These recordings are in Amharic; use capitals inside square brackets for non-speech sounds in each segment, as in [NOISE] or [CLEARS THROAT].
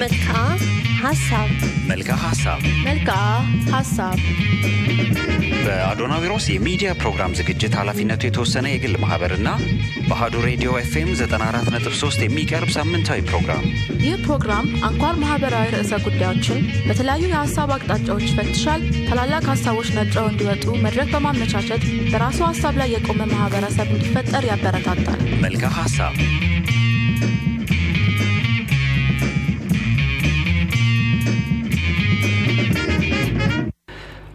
መልክዓ ሀሳብ መልክዓ ሀሳብ መልክዓ ሀሳብ በአዶናዊሮስ የሚዲያ ፕሮግራም ዝግጅት ኃላፊነቱ የተወሰነ የግል ማህበርና በአሀዱ ሬዲዮ ኤፍኤም 94.3 የሚቀርብ ሳምንታዊ ፕሮግራም። ይህ ፕሮግራም አንኳር ማህበራዊ ርዕሰ ጉዳዮችን በተለያዩ የሀሳብ አቅጣጫዎች ይፈትሻል። ታላላቅ ሀሳቦች ነጥረው እንዲወጡ መድረክ በማመቻቸት በራሱ ሀሳብ ላይ የቆመ ማህበረሰብ እንዲፈጠር ያበረታታል። መልክዓ ሀሳብ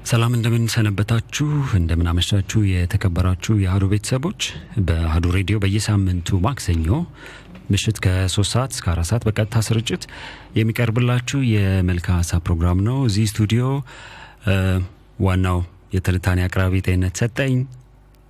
ሰላም እንደምን ሰነበታችሁ፣ እንደምን አመሻችሁ የተከበራችሁ የአህዱ ቤተሰቦች። በአህዱ ሬዲዮ በየሳምንቱ ማክሰኞ ምሽት ከሶስት ሰዓት እስከ አራት ሰዓት በቀጥታ ስርጭት የሚቀርብላችሁ የመልክዓ ሀሳብ ፕሮግራም ነው። እዚህ ስቱዲዮ ዋናው የትንታኔ አቅራቢ ጤንነት ሰጠኝ፣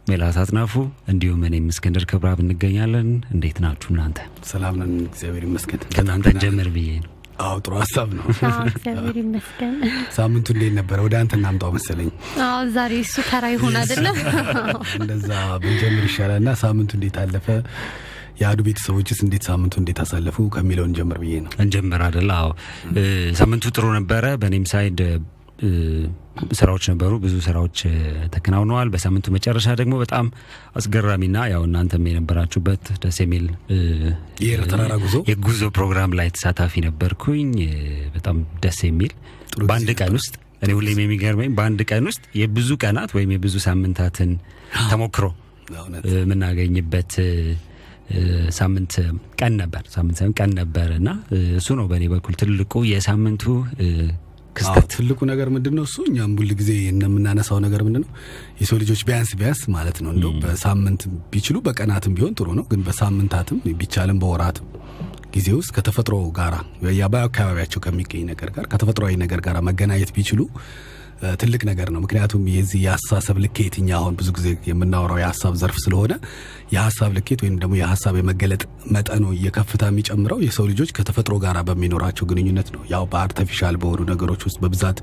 ሜላት አጥናፉ እንዲሁም እኔም እስክንድር ክብራብ እንገኛለን። እንዴት ናችሁ እናንተ? ሰላም ነን፣ እግዚአብሔር ይመስገን። ከእናንተ እንጀምር ብዬ ነው። አዎ ጥሩ ሀሳብ ነው። እግዚአብሔር ይመስገን። ሳምንቱ እንዴት ነበረ? ወደ አንተ እናምጣው መሰለኝ። አዎ ዛሬ እሱ ተራ ይሆን አይደለም? እንደዛ ብንጀምር ይሻላል እና ሳምንቱ እንዴት አለፈ፣ የአህዱ ቤተሰቦችስ እንዴት ሳምንቱ እንዴት አሳለፉ ከሚለው እንጀምር ብዬ ነው። እንጀምር አይደል? አዎ ሳምንቱ ጥሩ ነበረ። በእኔም ሳይድ ስራዎች ነበሩ፣ ብዙ ስራዎች ተከናውነዋል። በሳምንቱ መጨረሻ ደግሞ በጣም አስገራሚና ያው እናንተም የነበራችሁበት ደስ የሚል የኤርትራ ተራራ ጉዞ የጉዞ ፕሮግራም ላይ ተሳታፊ ነበርኩኝ። በጣም ደስ የሚል በአንድ ቀን ውስጥ እኔ ሁሌም የሚገርመኝ በአንድ ቀን ውስጥ የብዙ ቀናት ወይም የብዙ ሳምንታትን ተሞክሮ የምናገኝበት ሳምንት ቀን ነበር። ሳምንት ሳይሆን ቀን ነበር እና እሱ ነው በእኔ በኩል ትልቁ የሳምንቱ ክስተት። ትልቁ ነገር ምንድን ነው? እሱ እኛም ሁል ጊዜ እንደምናነሳው ነገር ምንድን ነው የሰው ልጆች ቢያንስ ቢያንስ ማለት ነው እንደው በሳምንት ቢችሉ በቀናትም ቢሆን ጥሩ ነው፣ ግን በሳምንታትም ቢቻልም በወራትም ጊዜ ውስጥ ከተፈጥሮ ጋራ በአካባቢያቸው ከሚገኝ ነገር ጋር ከተፈጥሯዊ ነገር ጋር መገናኘት ቢችሉ ትልቅ ነገር ነው። ምክንያቱም የዚህ የሀሳብ ልኬት እኛ አሁን ብዙ ጊዜ የምናወራው የሀሳብ ዘርፍ ስለሆነ የሀሳብ ልኬት ወይም ደግሞ የሀሳብ የመገለጥ መጠኑ እየከፍታ የሚጨምረው የሰው ልጆች ከተፈጥሮ ጋር በሚኖራቸው ግንኙነት ነው። ያው በ artificial በሆኑ ነገሮች ውስጥ በብዛት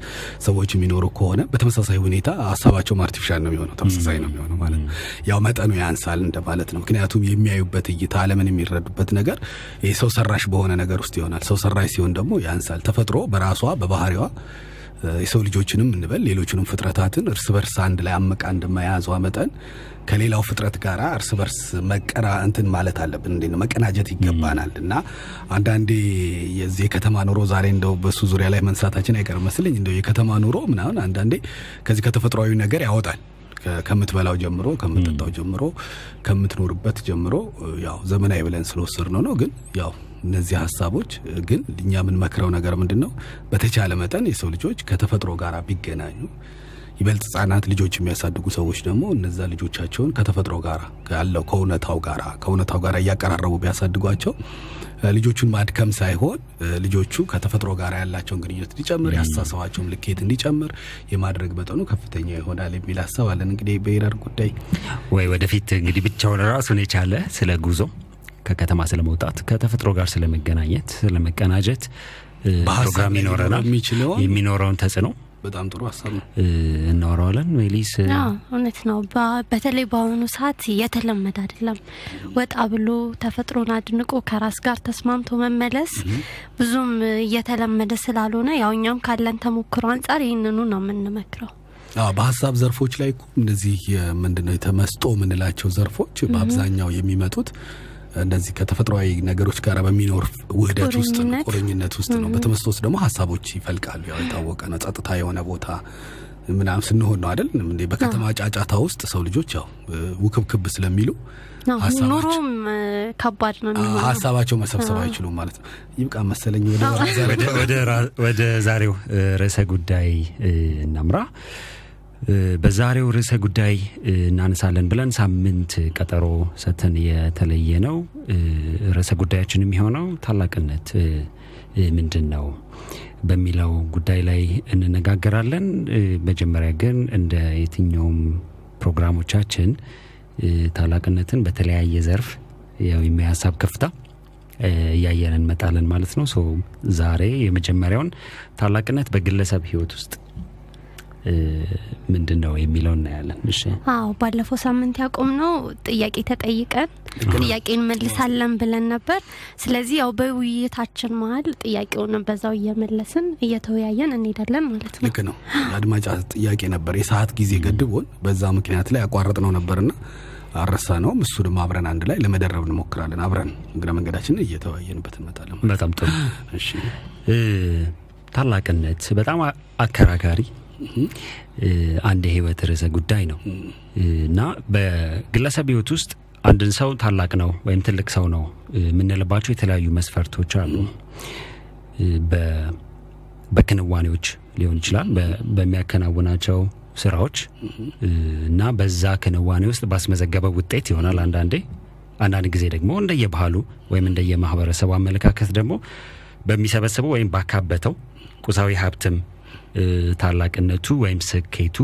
ሰዎች የሚኖሩ ከሆነ በተመሳሳይ ሁኔታ ሀሳባቸውም artificial ነው የሚሆነው፣ ተመሳሳይ ነው የሚሆነው ማለት ነው። ያው መጠኑ ያንሳል እንደማለት ነው። ምክንያቱም የሚያዩበት እይታ፣ ዓለምን የሚረዱበት ነገር ሰው ሰራሽ በሆነ ነገር ውስጥ ይሆናል። ሰው ሰራሽ ሲሆን ደግሞ ያንሳል። ተፈጥሮ በራሷ በባህሪዋ የሰው ልጆችንም እንበል ሌሎችንም ፍጥረታትን እርስ በርስ አንድ ላይ አምቃ እንደመያዟ መጠን ከሌላው ፍጥረት ጋር እርስ በርስ መቀራ እንትን ማለት አለብን። እንዴ መቀናጀት ይገባናል። እና አንዳንዴ የዚህ የከተማ ኑሮ ዛሬ እንደው በሱ ዙሪያ ላይ መንሳታችን አይቀርም መስለኝ እንደው የከተማ ኑሮ ምናምን አንዳንዴ ከዚህ ከተፈጥሯዊ ነገር ያወጣል። ከምትበላው ጀምሮ ከምትጠጣው ጀምሮ ከምትኖርበት ጀምሮ ያው ዘመናዊ ብለን ስለወሰድ ነው ነው። ግን ያው እነዚህ ሀሳቦች ግን እኛ የምንመክረው ነገር ምንድን ነው? በተቻለ መጠን የሰው ልጆች ከተፈጥሮ ጋር ቢገናኙ ይበልጥ ህጻናት ልጆች የሚያሳድጉ ሰዎች ደግሞ እነዛ ልጆቻቸውን ከተፈጥሮ ጋር ያለው ከእውነታው ጋር ከእውነታው ጋር እያቀራረቡ ቢያሳድጓቸው ልጆቹን ማድከም ሳይሆን ልጆቹ ከተፈጥሮ ጋር ያላቸውን ግንኙነት እንዲጨምር ያስተሳሰባቸውን ልኬት እንዲጨምር የማድረግ መጠኑ ከፍተኛ ይሆናል የሚል ሀሳብ አለን። እንግዲህ በኢረር ጉዳይ ወይ ወደፊት እንግዲህ ብቻውን ራሱን የቻለ ስለ ጉዞ ከከተማ ስለመውጣት ከተፈጥሮ ጋር ስለመገናኘት ስለመቀናጀት ፕሮግራም ይኖረናል። የሚኖረውን ተጽዕኖ በጣም ጥሩ ሀሳብ ነው። እናወራዋለን። ሜሊስ እውነት ነው። በ- በተለይ በአሁኑ ሰዓት እየተለመደ አይደለም። ወጣ ብሎ ተፈጥሮን አድንቆ ከራስ ጋር ተስማምቶ መመለስ ብዙም እየተለመደ ስላልሆነ ያው እኛም ካለን ተሞክሮ አንጻር ይህንኑ ነው የምንመክረው። አዎ በሀሳብ ዘርፎች ላይ እኮ እነዚህ ምንድነው የተመስጦ የምንላቸው ዘርፎች በአብዛኛው የሚመጡት እንደዚህ ከተፈጥሯዊ ነገሮች ጋር በሚኖር ውህደት ውስጥ ነው፣ ቁርኝነት። ውስጥ ነው። በተመስጦ ውስጥ ደግሞ ሀሳቦች ይፈልቃሉ። ያው የታወቀ ነው። ጸጥታ የሆነ ቦታ ምናምን ስንሆን ነው አይደል? እንዴ በከተማ ጫጫታ ውስጥ ሰው ልጆች ያው ውክብክብ ስለሚሉ ኑሮም ከባድ ነው ሀሳባቸው መሰብሰብ አይችሉም ማለት ነው። ይብቃ መሰለኝ ወደ ዛሬው ርዕሰ ጉዳይ እናምራ። በዛሬው ርዕሰ ጉዳይ እናነሳለን ብለን ሳምንት ቀጠሮ ሰተን የተለየ ነው። ርዕሰ ጉዳያችን የሚሆነው ታላቅነት ምንድን ነው በሚለው ጉዳይ ላይ እንነጋገራለን። መጀመሪያ ግን እንደ የትኛውም ፕሮግራሞቻችን ታላቅነትን በተለያየ ዘርፍ ያው ከፍታ እያየን እንመጣለን ማለት ነው። ዛሬ የመጀመሪያውን ታላቅነት በግለሰብ ሕይወት ውስጥ ምንድን ነው የሚለው እናያለን። እሺ አዎ ባለፈው ሳምንት ያቆምነው ጥያቄ ተጠይቀን ጥያቄ እንመልሳለን ብለን ነበር። ስለዚህ ያው በውይይታችን መሀል ጥያቄውን በዛው እየመለስን እየተወያየን እንሄዳለን ማለት ነው። ልክ ነው። የአድማጭ ጥያቄ ነበር። የሰዓት ጊዜ ገድቦን በዛ ምክንያት ላይ ያቋረጥ ነው ነበርና አረሳ ነውም እሱንም አብረን አንድ ላይ ለመደረብ እንሞክራለን። አብረን እግረ መንገዳችንን እየተወያየንበት እንመጣለን። በጣም ጥሩ። እሺ ታላቅነት በጣም አከራካሪ አንድ የህይወት ርዕሰ ጉዳይ ነው እና በግለሰብ ህይወት ውስጥ አንድን ሰው ታላቅ ነው ወይም ትልቅ ሰው ነው የምንልባቸው የተለያዩ መስፈርቶች አሉ። በክንዋኔዎች ሊሆን ይችላል፣ በሚያከናውናቸው ስራዎች እና በዛ ክንዋኔ ውስጥ ባስመዘገበው ውጤት ይሆናል። አንዳንዴ አንዳንድ ጊዜ ደግሞ እንደየባህሉ ወይም እንደየማህበረሰቡ አመለካከት ደግሞ በሚሰበስበው ወይም ባካበተው ቁሳዊ ሀብትም ታላቅነቱ ወይም ስኬቱ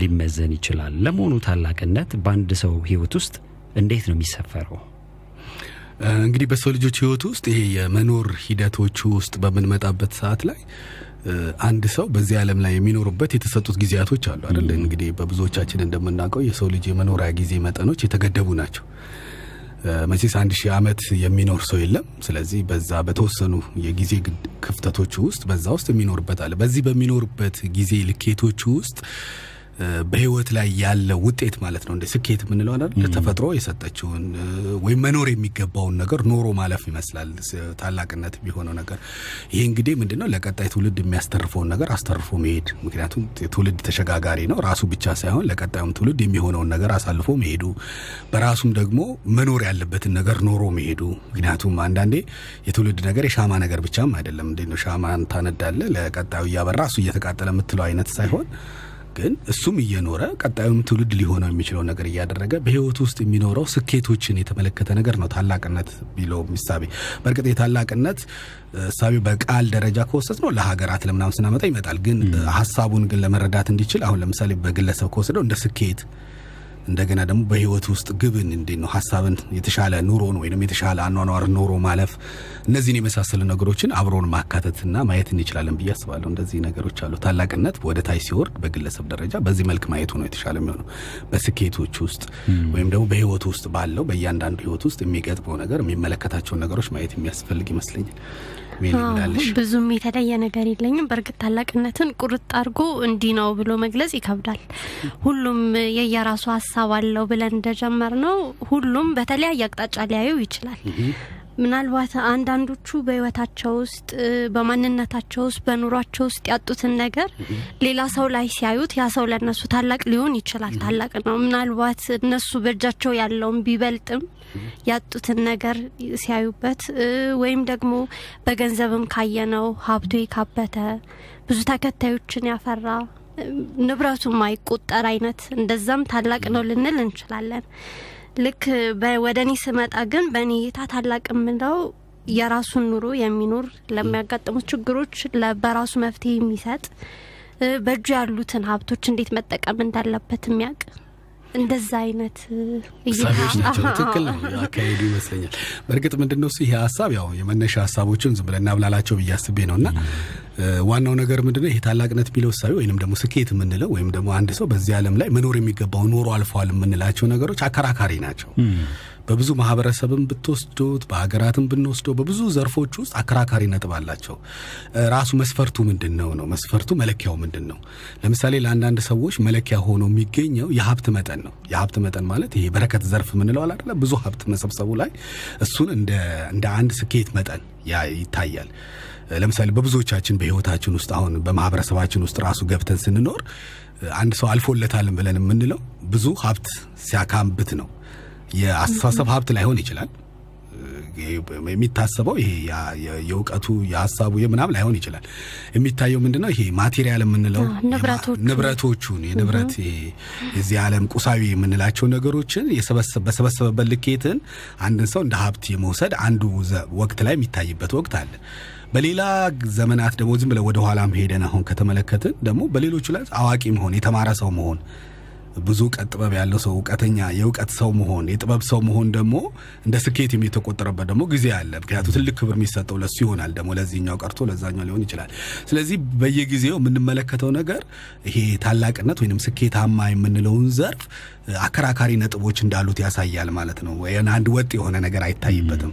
ሊመዘን ይችላል። ለመሆኑ ታላቅነት በአንድ ሰው ህይወት ውስጥ እንዴት ነው የሚሰፈረው? እንግዲህ በሰው ልጆች ህይወት ውስጥ ይሄ የመኖር ሂደቶቹ ውስጥ በምንመጣበት ሰዓት ላይ አንድ ሰው በዚህ ዓለም ላይ የሚኖሩበት የተሰጡት ጊዜያቶች አሉ አይደል? እንግዲህ በብዙዎቻችን እንደምናውቀው የሰው ልጅ የመኖሪያ ጊዜ መጠኖች የተገደቡ ናቸው። መቼስ አንድ ሺህ ዓመት የሚኖር ሰው የለም። ስለዚህ በዛ በተወሰኑ የጊዜ ክፍተቶቹ ውስጥ በዛ ውስጥ የሚኖርበት አለ። በዚህ በሚኖርበት ጊዜ ልኬቶቹ ውስጥ በህይወት ላይ ያለ ውጤት ማለት ነው እንደ ስኬት የምንለው አይደል ተፈጥሮ የሰጠችውን ወይም መኖር የሚገባውን ነገር ኖሮ ማለፍ ይመስላል ታላቅነት የሚሆነው ነገር። ይሄ እንግዲህ ምንድነው ለቀጣይ ትውልድ የሚያስተርፈውን ነገር አስተርፎ መሄድ። ምክንያቱም ትውልድ ተሸጋጋሪ ነው። ራሱ ብቻ ሳይሆን ለቀጣዩም ትውልድ የሚሆነውን ነገር አሳልፎ መሄዱ፣ በራሱም ደግሞ መኖር ያለበትን ነገር ኖሮ መሄዱ። ምክንያቱም አንዳንዴ የትውልድ ነገር የሻማ ነገር ብቻም አይደለም። እንዴት ነው ሻማን ታነዳለ ለቀጣዩ እያበራ እሱ እየተቃጠለ የምትለው አይነት ሳይሆን ግን እሱም እየኖረ ቀጣዩም ትውልድ ሊሆነው የሚችለው ነገር እያደረገ በህይወት ውስጥ የሚኖረው ስኬቶችን የተመለከተ ነገር ነው ታላቅነት ቢለው ሚሳቤ። በእርግጥ የታላቅነት እሳቤ በቃል ደረጃ ከወሰድ ነው ለሀገራት ለምናምን ስናመጣ ይመጣል። ግን ሀሳቡን ግን ለመረዳት እንዲችል አሁን ለምሳሌ በግለሰብ ከወሰደው እንደ ስኬት እንደገና ደግሞ በህይወት ውስጥ ግብን እንዴት ነው ሀሳብን የተሻለ ኑሮን ወይም የተሻለ አኗኗር ኖሮ ማለፍ እነዚህን የመሳሰሉ ነገሮችን አብሮን ማካተትና ማየት እንችላለን ብዬ አስባለሁ። እንደዚህ ነገሮች አሉ። ታላቅነት ወደ ታች ሲወርድ በግለሰብ ደረጃ በዚህ መልክ ማየቱ ነው የተሻለ የሚሆነው። በስኬቶች ውስጥ ወይም ደግሞ በህይወት ውስጥ ባለው በእያንዳንዱ ህይወት ውስጥ የሚገጥመው ነገር የሚመለከታቸውን ነገሮች ማየት የሚያስፈልግ ይመስለኛል። ብዙም የተለየ ነገር የለኝም። በእርግጥ ታላቅነትን ቁርጥ አድርጎ እንዲህ ነው ብሎ መግለጽ ይከብዳል። ሁሉም የየራሱ ሀሳብ አለው ብለን እንደጀመር ነው ሁሉም በተለያየ አቅጣጫ ሊያየው ይችላል። ምናልባት አንዳንዶቹ በህይወታቸው ውስጥ በማንነታቸው ውስጥ በኑሯቸው ውስጥ ያጡትን ነገር ሌላ ሰው ላይ ሲያዩት ያ ሰው ለእነሱ ታላቅ ሊሆን ይችላል። ታላቅ ነው። ምናልባት እነሱ በእጃቸው ያለውን ቢበልጥም ያጡትን ነገር ሲያዩበት ወይም ደግሞ በገንዘብም ካየነው ሀብቱ የካበተ ብዙ ተከታዮችን ያፈራ ንብረቱ ማይቆጠር አይነት እንደዛም ታላቅ ነው ልንል እንችላለን። ልክ ወደ እኔ ስመጣ ግን በእኔ እይታ ታላቅ የምለው የራሱን ኑሮ የሚኖር ለሚያጋጥሙት ችግሮች በራሱ መፍትሄ የሚሰጥ በእጁ ያሉትን ሀብቶች እንዴት መጠቀም እንዳለበት የሚያውቅ እንደዛ አይነት ናቸው። ትክክል ነው። አካሄዱ ይመስለኛል። በእርግጥ ምንድን ነው እሱ? ይሄ ሀሳብ ያው የመነሻ ሀሳቦችን ዝም ብለን እናብላላቸው ብዬ አስቤ ነው። እና ዋናው ነገር ምንድነው? ይሄ ታላቅነት የሚለው እሳቤ ወይንም ደግሞ ስኬት የምንለው ወይም ደግሞ አንድ ሰው በዚህ ዓለም ላይ መኖር የሚገባው ኖሮ አልፈዋል የምንላቸው ነገሮች አከራካሪ ናቸው። በብዙ ማህበረሰብም ብትወስዱት በሀገራትም ብንወስደው በብዙ ዘርፎች ውስጥ አከራካሪ ነጥብ አላቸው። ራሱ መስፈርቱ ምንድን ነው ነው መስፈርቱ መለኪያው ምንድን ነው? ለምሳሌ ለአንዳንድ ሰዎች መለኪያ ሆኖ የሚገኘው የሀብት መጠን ነው። የሀብት መጠን ማለት ይሄ በረከት ዘርፍ ምንለው አይደለ? ብዙ ሀብት መሰብሰቡ ላይ እሱን እንደ አንድ ስኬት መጠን ይታያል። ለምሳሌ በብዙዎቻችን በህይወታችን ውስጥ አሁን በማህበረሰባችን ውስጥ ራሱ ገብተን ስንኖር አንድ ሰው አልፎለታልን ብለን የምንለው ብዙ ሀብት ሲያካምብት ነው። የአስተሳሰብ ሀብት ላይሆን ይችላል። የሚታሰበው ይሄ የእውቀቱ የሀሳቡ የምናም ላይሆን ይችላል። የሚታየው ምንድነው ይሄ ማቴሪያል የምንለው ንብረቶቹን የንብረት የዚህ ዓለም ቁሳዊ የምንላቸው ነገሮችን በሰበሰበበት ልኬትን አንድን ሰው እንደ ሀብት የመውሰድ አንዱ ወቅት ላይ የሚታይበት ወቅት አለ። በሌላ ዘመናት ደግሞ ዝም ብለ ወደ ኋላም ሄደን አሁን ከተመለከትን ደግሞ በሌሎቹ ላይ አዋቂ መሆን የተማረ ሰው መሆን ብዙ እውቀት ጥበብ ያለው ሰው እውቀተኛ የእውቀት ሰው መሆን የጥበብ ሰው መሆን ደግሞ እንደ ስኬት የተቆጠረበት ደግሞ ጊዜ አለ። ምክንያቱ ትልቅ ክብር የሚሰጠው ለሱ ይሆናል፣ ደግሞ ለዚህኛው ቀርቶ ለዛኛው ሊሆን ይችላል። ስለዚህ በየጊዜው የምንመለከተው ነገር ይሄ ታላቅነት ወይም ስኬታማ የምንለውን ዘርፍ አከራካሪ ነጥቦች እንዳሉት ያሳያል ማለት ነው። አንድ ወጥ የሆነ ነገር አይታይበትም።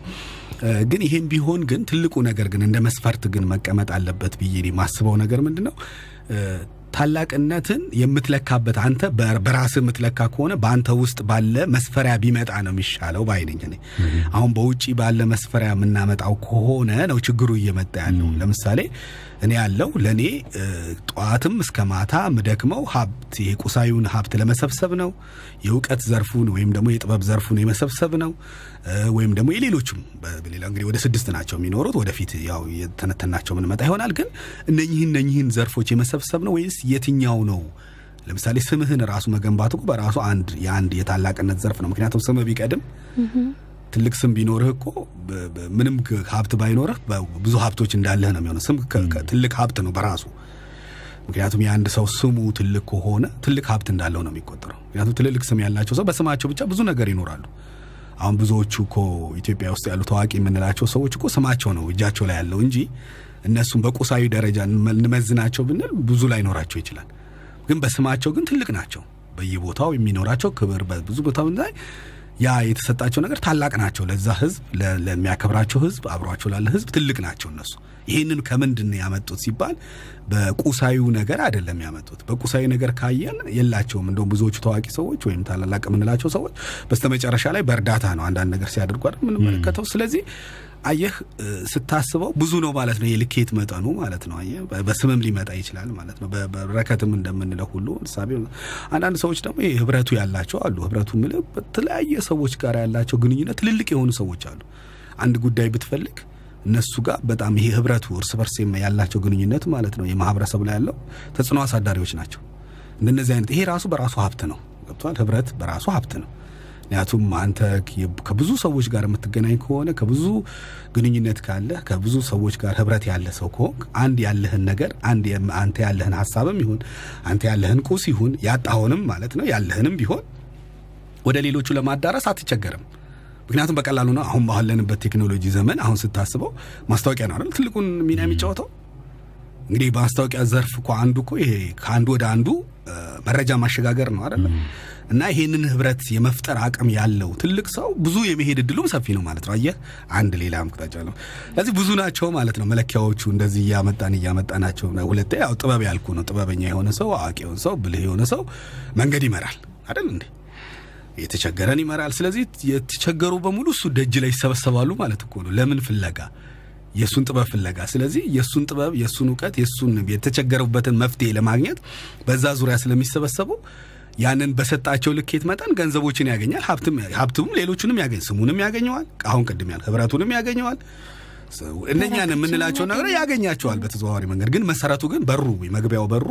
ግን ይሄም ቢሆን ግን ትልቁ ነገር ግን እንደ መስፈርት ግን መቀመጥ አለበት ብዬ የማስበው ነገር ምንድን ነው ታላቅነትን የምትለካበት አንተ በራስህ የምትለካ ከሆነ በአንተ ውስጥ ባለ መስፈሪያ ቢመጣ ነው የሚሻለው ባይነኝ እኔ። አሁን በውጪ ባለ መስፈሪያ የምናመጣው ከሆነ ነው ችግሩ እየመጣ ያለው። ለምሳሌ እኔ ያለው ለእኔ ጠዋትም እስከ ማታ ምደክመው ሀብት ይሄ ሀብት ለመሰብሰብ ነው። የእውቀት ዘርፉን ወይም ደግሞ የጥበብ ዘርፉን የመሰብሰብ ነው። ወይም ደግሞ የሌሎችም በሌላ እንግዲህ ወደ ስድስት ናቸው የሚኖሩት ወደፊት ያው የተነተናቸው ምንመጣ ይሆናል። ግን እነኝህን እነኝህን ዘርፎች የመሰብሰብ ነው ወይስ የትኛው ነው? ለምሳሌ ስምህን ራሱ መገንባት በራሱ አንድ የአንድ የታላቅነት ዘርፍ ነው። ምክንያቱም ስምህ ቢቀድም ትልቅ ስም ቢኖርህ እኮ ምንም ሀብት ባይኖርህ ብዙ ሀብቶች እንዳለህ ነው የሚሆነው። ስም ትልቅ ሀብት ነው በራሱ። ምክንያቱም የአንድ ሰው ስሙ ትልቅ ከሆነ ትልቅ ሀብት እንዳለው ነው የሚቆጠረው። ምክንያቱም ትልልቅ ስም ያላቸው ሰው በስማቸው ብቻ ብዙ ነገር ይኖራሉ። አሁን ብዙዎቹ እኮ ኢትዮጵያ ውስጥ ያሉ ታዋቂ የምንላቸው ሰዎች እኮ ስማቸው ነው እጃቸው ላይ ያለው እንጂ እነሱም በቁሳዊ ደረጃ እንመዝናቸው ብንል ብዙ ላይኖራቸው ይችላል። ግን በስማቸው ግን ትልቅ ናቸው። በየቦታው የሚኖራቸው ክብር በብዙ ቦታ ላይ ያ የተሰጣቸው ነገር ታላቅ ናቸው። ለዛ ህዝብ፣ ለሚያከብራቸው ህዝብ፣ አብሯቸው ላለ ህዝብ ትልቅ ናቸው እነሱ። ይህንን ከምንድን ያመጡት ሲባል በቁሳዊ ነገር አይደለም ያመጡት። በቁሳዊ ነገር ካየን የላቸውም። እንደውም ብዙዎቹ ታዋቂ ሰዎች ወይም ታላላቅ የምንላቸው ሰዎች በስተመጨረሻ ላይ በእርዳታ ነው አንዳንድ ነገር ሲያደርጉ አይደል የምንመለከተው። ስለዚህ አየህ ስታስበው ብዙ ነው ማለት ነው የልኬት መጠኑ ማለት ነው። አየህ በስምም ሊመጣ ይችላል ማለት ነው። በረከትም እንደምንለው ሁሉ ሳቢ አንዳንድ ሰዎች ደግሞ ህብረቱ ያላቸው አሉ። ህብረቱ ምል በተለያየ ሰዎች ጋር ያላቸው ግንኙነት ትልልቅ የሆኑ ሰዎች አሉ። አንድ ጉዳይ ብትፈልግ እነሱ ጋር በጣም ይሄ ህብረቱ እርስ በርስ ያላቸው ግንኙነት ማለት ነው የማህበረሰብ ላይ ያለው ተጽዕኖ አሳዳሪዎች ናቸው። እንደነዚህ አይነት ይሄ ራሱ በራሱ ሀብት ነው። ገብቷል። ህብረት በራሱ ሀብት ነው። ምክንያቱም አንተ ከብዙ ሰዎች ጋር የምትገናኝ ከሆነ ከብዙ ግንኙነት ካለ ከብዙ ሰዎች ጋር ህብረት ያለ ሰው ከሆንክ አንድ ያለህን ነገር አንድ አንተ ያለህን ሀሳብም ይሁን አንተ ያለህን ቁስ ይሁን ያጣሆንም ማለት ነው ያለህንም ቢሆን ወደ ሌሎቹ ለማዳረስ አትቸገርም። ምክንያቱም በቀላሉ ነው። አሁን ባለንበት ቴክኖሎጂ ዘመን አሁን ስታስበው ማስታወቂያ ነው አይደል ትልቁን ሚና የሚጫወተው። እንግዲህ በማስታወቂያ ዘርፍ እኮ አንዱ እኮ ይሄ ከአንዱ ወደ አንዱ መረጃ ማሸጋገር ነው አይደለም። እና ይሄንን ህብረት የመፍጠር አቅም ያለው ትልቅ ሰው ብዙ የመሄድ እድሉም ሰፊ ነው ማለት ነው። አየህ አንድ ሌላ አቅጣጫ ነው። ስለዚህ ብዙ ናቸው ማለት ነው መለኪያዎቹ። እንደዚህ እያመጣን እያመጣናቸው ሁለቴ ያው ጥበብ ያልኩ ነው። ጥበበኛ የሆነ ሰው፣ አዋቂ የሆነ ሰው፣ ብልህ የሆነ ሰው መንገድ ይመራል አይደል እንዴ? የተቸገረን ይመራል። ስለዚህ የተቸገሩ በሙሉ እሱ ደጅ ላይ ይሰበሰባሉ ማለት እኮ ነው። ለምን ፍለጋ? የእሱን ጥበብ ፍለጋ። ስለዚህ የእሱን ጥበብ፣ የእሱን እውቀት፣ የእሱን የተቸገሩበትን መፍትሄ ለማግኘት በዛ ዙሪያ ስለሚሰበሰቡ ያንን በሰጣቸው ልኬት መጠን ገንዘቦችን ያገኛል። ሀብትም ሌሎቹንም ያገኝ ስሙንም ያገኘዋል። አሁን ቅድም ያል ህብረቱንም ያገኘዋል። እነኛን የምንላቸው ነገር ያገኛቸዋል በተዘዋዋሪ መንገድ። ግን መሰረቱ ግን በሩ መግቢያው በሩ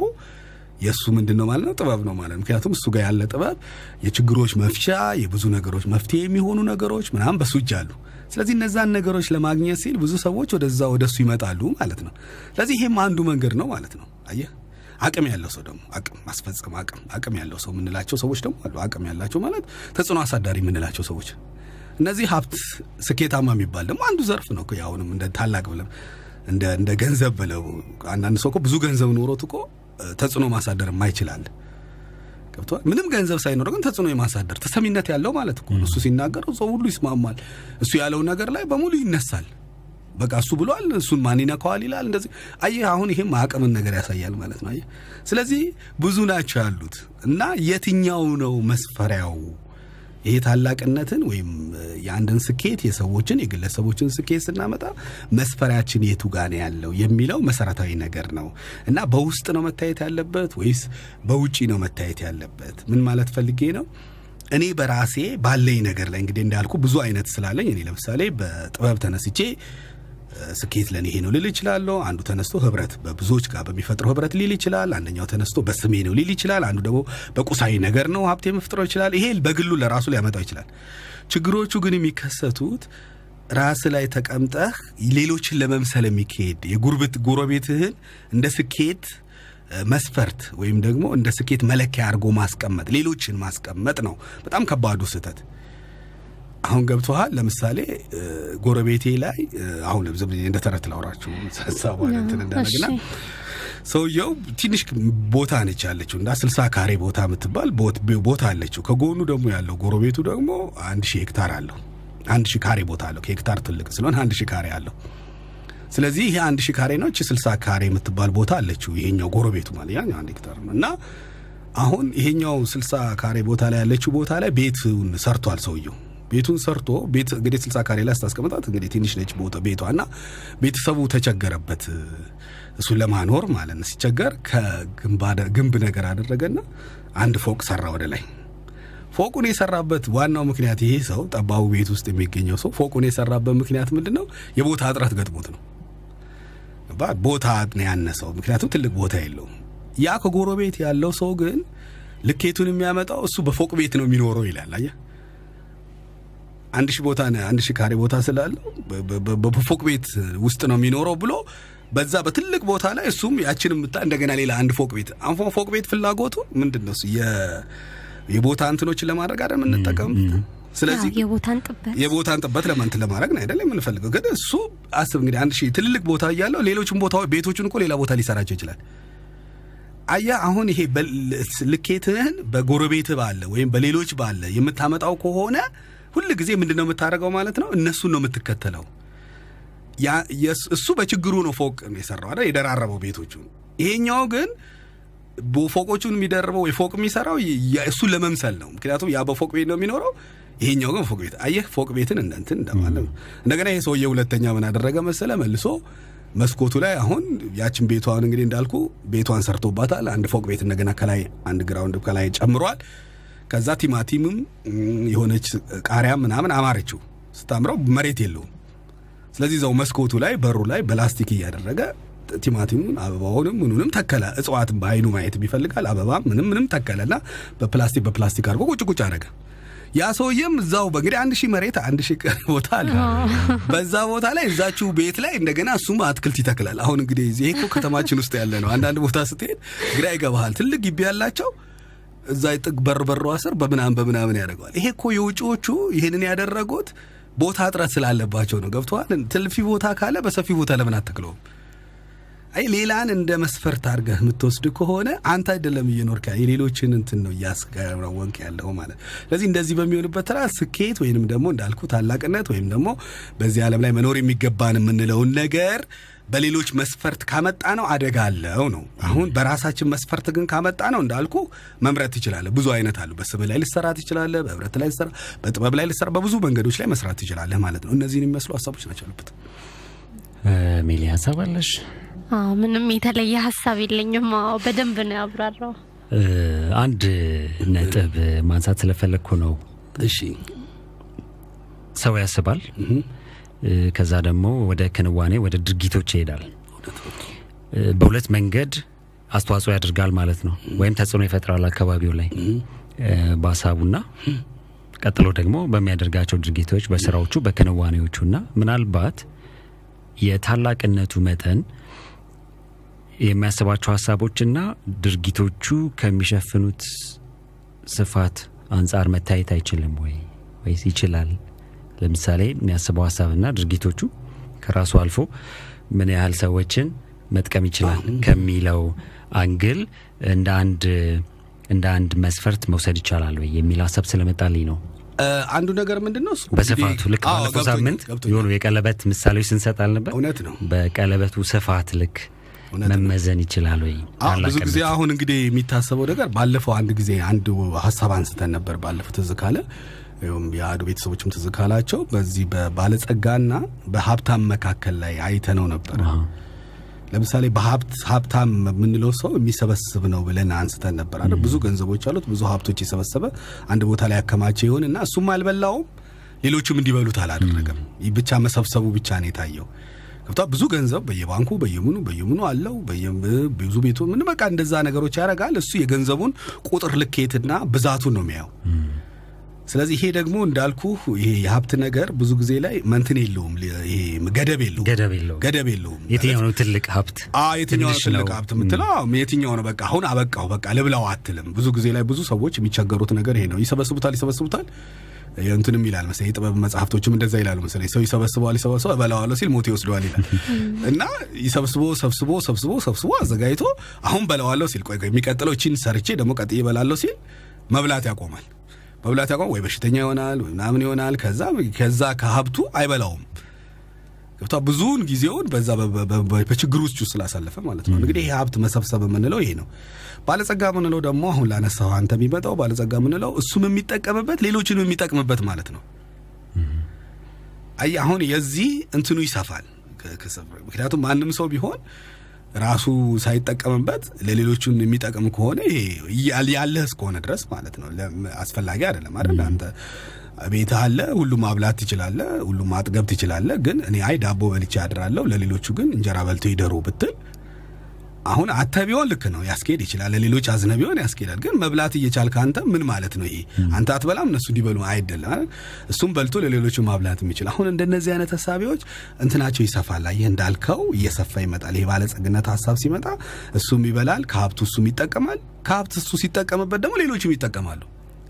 የእሱ ምንድን ነው ማለት ነው? ጥበብ ነው ማለት ምክንያቱም እሱ ጋር ያለ ጥበብ የችግሮች መፍቻ፣ የብዙ ነገሮች መፍትሄ የሚሆኑ ነገሮች ምናምን በሱ እጅ አሉ። ስለዚህ እነዛን ነገሮች ለማግኘት ሲል ብዙ ሰዎች ወደዛ ወደ እሱ ይመጣሉ ማለት ነው። ስለዚህ ይሄም አንዱ መንገድ ነው ማለት ነው። አየህ አቅም ያለው ሰው ደግሞ አቅም ማስፈጸም አቅም አቅም ያለው ሰው የምንላቸው ሰዎች ደግሞ አሉ። አቅም ያላቸው ማለት ተጽዕኖ አሳዳሪ የምንላቸው ሰዎች እነዚህ ሀብት ስኬታማ የሚባል ደግሞ አንዱ ዘርፍ ነው። ያሁንም እንደ ታላቅ ብለም እንደ ገንዘብ ብለው አንዳንድ ሰው እኮ ብዙ ገንዘብ ኖሮት እኮ ተጽዕኖ ማሳደር የማይችላል ገብተዋል። ምንም ገንዘብ ሳይኖረው ግን ተጽዕኖ የማሳደር ተሰሚነት ያለው ማለት እኮ እሱ ሲናገር ሰው ሁሉ ይስማማል። እሱ ያለው ነገር ላይ በሙሉ ይነሳል። በቃ እሱ ብሏል፣ እሱን ማን ይነካዋል ይላል። እንደዚህ አየህ፣ አሁን ይሄም አቅምን ነገር ያሳያል ማለት ነው። ስለዚህ ብዙ ናቸው ያሉት እና የትኛው ነው መስፈሪያው? ይሄ ታላቅነትን ወይም የአንድን ስኬት የሰዎችን የግለሰቦችን ስኬት ስናመጣ መስፈሪያችን የቱ ጋ ያለው የሚለው መሰረታዊ ነገር ነው እና በውስጥ ነው መታየት ያለበት ወይስ በውጪ ነው መታየት ያለበት? ምን ማለት ፈልጌ ነው? እኔ በራሴ ባለኝ ነገር ላይ እንግዲህ እንዳልኩ ብዙ አይነት ስላለኝ እኔ ለምሳሌ በጥበብ ተነስቼ ስኬት ለኔ ይሄ ነው ልል ይችላለሁ። አንዱ ተነስቶ ህብረት በብዙዎች ጋር በሚፈጥረው ህብረት ሊል ይችላል። አንደኛው ተነስቶ በስሜ ነው ሊል ይችላል። አንዱ ደግሞ በቁሳዊ ነገር ነው ሀብት የመፍጠረው ይችላል። ይሄ በግሉ ለራሱ ሊያመጣው ይችላል። ችግሮቹ ግን የሚከሰቱት ራስ ላይ ተቀምጠህ ሌሎችን ለመምሰል የሚካሄድ የጉርብት ጎረቤትህን እንደ ስኬት መስፈርት ወይም ደግሞ እንደ ስኬት መለኪያ አድርጎ ማስቀመጥ ሌሎችን ማስቀመጥ ነው በጣም ከባዱ ስህተት። አሁን ገብቶሃል። ለምሳሌ ጎረቤቴ ላይ አሁን ብዬ እንደ ተረት ላውራችሁ ሀሳቧን እንትን እንዳደረግና ሰውየው ትንሽ ቦታ ነች ያለችው እና ስልሳ ካሬ ቦታ የምትባል ቦታ አለችው። ከጎኑ ደግሞ ያለው ጎረቤቱ ደግሞ አንድ ሺህ ሄክታር አለው። አንድ ሺህ ካሬ ቦታ አለው። ከሄክታር ትልቅ ስለሆነ አንድ ሺህ ካሬ አለው። ስለዚህ ይሄ አንድ ሺህ ካሬ ነው። እቺ ስልሳ ካሬ የምትባል ቦታ አለችው። ይሄኛው ጎረቤቱ ማለት ያኛው አንድ ሄክታር ነው እና አሁን ይሄኛው ስልሳ ካሬ ቦታ ላይ ያለችው ቦታ ላይ ቤቱን ሰርቷል ሰውየው ቤቱን ሰርቶ ቤት እንግዲህ ስልሳ ካሬ ላይ ስታስቀምጣት እንግዲህ ትንሽ ነች ቤቷ እና ቤተሰቡ ተቸገረበት እሱን ለማኖር ማለት ነው። ሲቸገር ከግንብ ነገር አደረገና አንድ ፎቅ ሰራ ወደ ላይ። ፎቁን የሰራበት ዋናው ምክንያት ይሄ ሰው ጠባቡ ቤት ውስጥ የሚገኘው ሰው ፎቁን የሰራበት ምክንያት ምንድን ነው? የቦታ እጥረት ገጥሞት ነው። ቦታ ነው ያነሰው፣ ምክንያቱም ትልቅ ቦታ የለውም። ያ ከጎረቤት ያለው ሰው ግን ልኬቱን የሚያመጣው እሱ በፎቅ ቤት ነው የሚኖረው ይላል። አየህ አንድ ሺህ ቦታ አንድ ሺህ ካሬ ቦታ ስላለው በፎቅ ቤት ውስጥ ነው የሚኖረው ብሎ በዛ በትልቅ ቦታ ላይ እሱም ያችን ምታ እንደገና ሌላ አንድ ፎቅ ቤት አንፎ ፎቅ ቤት ፍላጎቱ ምንድን ነው? የቦታ እንትኖችን ለማድረግ አይደል የምንጠቀምበት። ስለዚህ የቦታን ጥበት ለማንት ለማድረግ ነው አይደል የምንፈልገው። ግን እሱ አስብ እንግዲህ አንድ ሺህ ትልልቅ ቦታ እያለው ሌሎችን ቦታ ቤቶቹን እኮ ሌላ ቦታ ሊሰራቸው ይችላል። አያ አሁን ይሄ ልኬትህን በጎረቤት ባለ ወይም በሌሎች ባለ የምታመጣው ከሆነ ሁል ጊዜ ምንድን ነው የምታደርገው ማለት ነው? እነሱን ነው የምትከተለው። እሱ በችግሩ ነው ፎቅ የሰራው አይደል የደራረበው ቤቶቹን። ይሄኛው ግን ፎቆቹን የሚደርበው ወይ ፎቅ የሚሰራው እሱን ለመምሰል ነው። ምክንያቱም ያ በፎቅ ቤት ነው የሚኖረው፣ ይሄኛው ግን ፎቅ ቤት። አየህ ፎቅ ቤትን እንደንትን እንደማለት ነው። እንደገና ይሄ ሰውዬ ሁለተኛ ምን አደረገ መሰለ መልሶ መስኮቱ ላይ አሁን ያችን ቤቷን እንግዲህ እንዳልኩ ቤቷን ሰርቶባታል። አንድ ፎቅ ቤት እንደገና ከላይ አንድ ground ከላይ ጨምሯል። ከዛ ቲማቲምም የሆነች ቃሪያም ምናምን አማረችው። ስታምረው መሬት የለውም። ስለዚህ እዛው መስኮቱ ላይ በሩ ላይ በላስቲክ እያደረገ ቲማቲሙን አበባውንም ምኑንም ተከለ። እጽዋትን በአይኑ ማየት ይፈልጋል። አበባም ምንም ምንም ተከለና በፕላስቲክ በፕላስቲክ አድርጎ ቁጭ ቁጭ አደረገ። ያ ሰውዬም እዛው በእንግዲህ አንድ ሺህ መሬት አንድ ሺህ ቦታ አለ። በዛ ቦታ ላይ እዛችሁ ቤት ላይ እንደገና እሱም አትክልት ይተክላል። አሁን እንግዲህ ይሄ ከተማችን ውስጥ ያለ ነው። አንዳንድ ቦታ ስትሄድ ግራ ይገባሃል። ትልቅ ግቢ ያላቸው እዛ ጥግ በር በሯ ስር በምናምን በምናምን ያደርገዋል። ይሄ እኮ የውጭዎቹ ይህንን ያደረጉት ቦታ እጥረት ስላለባቸው ነው። ገብተዋል። ትልፊ ቦታ ካለ በሰፊ ቦታ ለምን አትክለውም? አይ ሌላን እንደ መስፈርት አድርገህ የምትወስድ ከሆነ አንተ አይደለም እየኖርክ የሌሎችን እንትን ነው እያስገረወንክ ያለው ማለት። ስለዚህ እንደዚህ በሚሆንበት ተራ ስኬት ወይንም ደግሞ እንዳልኩ ታላቅነት ወይም ደግሞ በዚህ ዓለም ላይ መኖር የሚገባን የምንለውን ነገር በሌሎች መስፈርት ካመጣ ነው አደጋ አለው ነው። አሁን በራሳችን መስፈርት ግን ካመጣ ነው እንዳልኩ መምረጥ ትችላለህ። ብዙ አይነት አሉ። በስም ላይ ልሰራ ትችላለህ። በህብረት ላይ ልሰራ፣ በጥበብ ላይ ልሰራ፣ በብዙ መንገዶች ላይ መስራት ትችላለህ ማለት ነው። እነዚህን የሚመስሉ ሀሳቦች ናቸው ያሉበት። ሜሊ ሀሳብ አለሽ? ምንም የተለየ ሀሳብ የለኝም። በደንብ ነው ያብራራው። አንድ ነጥብ ማንሳት ስለፈለግኩ ነው። እሺ ሰው ያስባል ከዛ ደግሞ ወደ ክንዋኔ ወደ ድርጊቶች ይሄዳል። በሁለት መንገድ አስተዋጽኦ ያደርጋል ማለት ነው፣ ወይም ተጽዕኖ ይፈጥራል አካባቢው ላይ በሀሳቡና ቀጥሎ ደግሞ በሚያደርጋቸው ድርጊቶች፣ በስራዎቹ፣ በክንዋኔዎቹና ምናልባት የታላቅነቱ መጠን የሚያስባቸው ሀሳቦችና ድርጊቶቹ ከሚሸፍኑት ስፋት አንጻር መታየት አይችልም ወይ ወይስ ይችላል? ለምሳሌ የሚያስበው ሀሳብና ድርጊቶቹ ከራሱ አልፎ ምን ያህል ሰዎችን መጥቀም ይችላል ከሚለው አንግል እንደ አንድ እንደ አንድ መስፈርት መውሰድ ይቻላል ወይ የሚል ሀሳብ ስለመጣልኝ ነው። አንዱ ነገር ምንድን ነው በስፋቱ ልክ ባለፈው ሳምንት የሆኑ የቀለበት ምሳሌዎች ስንሰጥ አልነበር? እውነት ነው። በቀለበቱ ስፋት ልክ መመዘን ይችላል ወይ? ብዙ ጊዜ አሁን እንግዲህ የሚታሰበው ነገር ባለፈው አንድ ጊዜ አንድ ሀሳብ አንስተን ነበር። ባለፈው ትዝ ካለ የአዱ ቤተሰቦችም ትዝ ካላቸው በዚህ በባለጸጋና በሀብታም መካከል ላይ አይተነው ነበር። ለምሳሌ በሀብት ሀብታም የምንለው ሰው የሚሰበስብ ነው ብለን አንስተን ነበር አይደል? ብዙ ገንዘቦች አሉት፣ ብዙ ሀብቶች የሰበሰበ አንድ ቦታ ላይ ያከማቸ ይሆን እና እሱም አልበላውም፣ ሌሎችም እንዲበሉት አላደረገም። ብቻ መሰብሰቡ ብቻ ነው የታየው። ገብቷ ብዙ ገንዘብ በየባንኩ በየምኑ በየምኑ አለው ብዙ ቤቱ ምን በቃ እንደዛ ነገሮች ያደርጋል። እሱ የገንዘቡን ቁጥር ልኬትና ብዛቱን ነው የሚያየው። ስለዚህ ይሄ ደግሞ እንዳልኩ ይሄ የሀብት ነገር ብዙ ጊዜ ላይ መንትን የለውም፣ ይሄ ገደብ የለውም፣ ገደብ የለውም። የትኛው ነው ትልቅ ሀብት? አዎ የትኛው ነው ትልቅ? ሀብት የምትለው? አዎ የትኛው ነው በቃ አሁን አበቃው በቃ ልብላው አትልም። ብዙ ጊዜ ላይ ብዙ ሰዎች የሚቸገሩት ነገር ይሄ ነው። ይሰበስቡታል ይሰበስቡታል እንትንም ይላል መሰለኝ የጥበብ መጽሐፍቶችም እንደዛ ይላሉ መሰለኝ ሰው ይሰበስበዋል ይሰበስበው እበላዋለሁ ሲል ሞት ይወስደዋል ይላል [LAUGHS] እና ይሰብስቦ ሰብስቦ ሰብስቦ ሰብስቦ አዘጋጅቶ አሁን በላዋለሁ ሲል ቆይ ቆይ የሚቀጥለው እቺን ሰርቼ ደግሞ ቀጥዬ እበላለሁ ሲል መብላት ያቆማል መብላት ያቆም ወይ በሽተኛ ይሆናል ወይ ምናምን ይሆናል ከዛ ከዛ ከሀብቱ አይበላውም ገብቷ ብዙውን ጊዜውን በዛ በችግር ውስጥ ስላሳለፈ ማለት ነው። እንግዲህ ይሄ ሀብት መሰብሰብ የምንለው ይሄ ነው። ባለጸጋ የምንለው ደግሞ አሁን ላነሳው አንተ የሚመጣው ባለጸጋ የምንለው እሱም የሚጠቀምበት ሌሎችንም የሚጠቅምበት ማለት ነው። አይ አሁን የዚህ እንትኑ ይሰፋል። ምክንያቱም ማንም ሰው ቢሆን ራሱ ሳይጠቀምበት ለሌሎቹን የሚጠቅም ከሆነ ያለህ እስከሆነ ድረስ ማለት ነው አስፈላጊ አይደለም አይደል? አንተ ቤትህ አለ፣ ሁሉም ማብላት ትችላለህ፣ ሁሉም ማጥገብ ትችላለህ። ግን እኔ አይ ዳቦ በልቼ አድራለሁ፣ ለሌሎቹ ግን እንጀራ በልቶ ይደሩ ብትል አሁን አተ ቢሆን ልክ ነው ያስኬድ ይችላል። ለሌሎች አዝነ ቢሆን ያስኬዳል። ግን መብላት እየቻልክ አንተ ምን ማለት ነው ይሄ? አንተ አትበላም እነሱ እንዲበሉ አይደለም? እሱም በልቶ ለሌሎቹ ማብላት የሚችል አሁን እንደነዚህ አይነት ሀሳቢዎች እንትናቸው ይሰፋል። ይህ እንዳልከው እየሰፋ ይመጣል። ይሄ ባለጸግነት ሀሳብ ሲመጣ እሱም ይበላል፣ ከሀብቱ እሱም ይጠቀማል። ከሀብት እሱ ሲጠቀምበት ደግሞ ሌሎችም ይጠቀማሉ።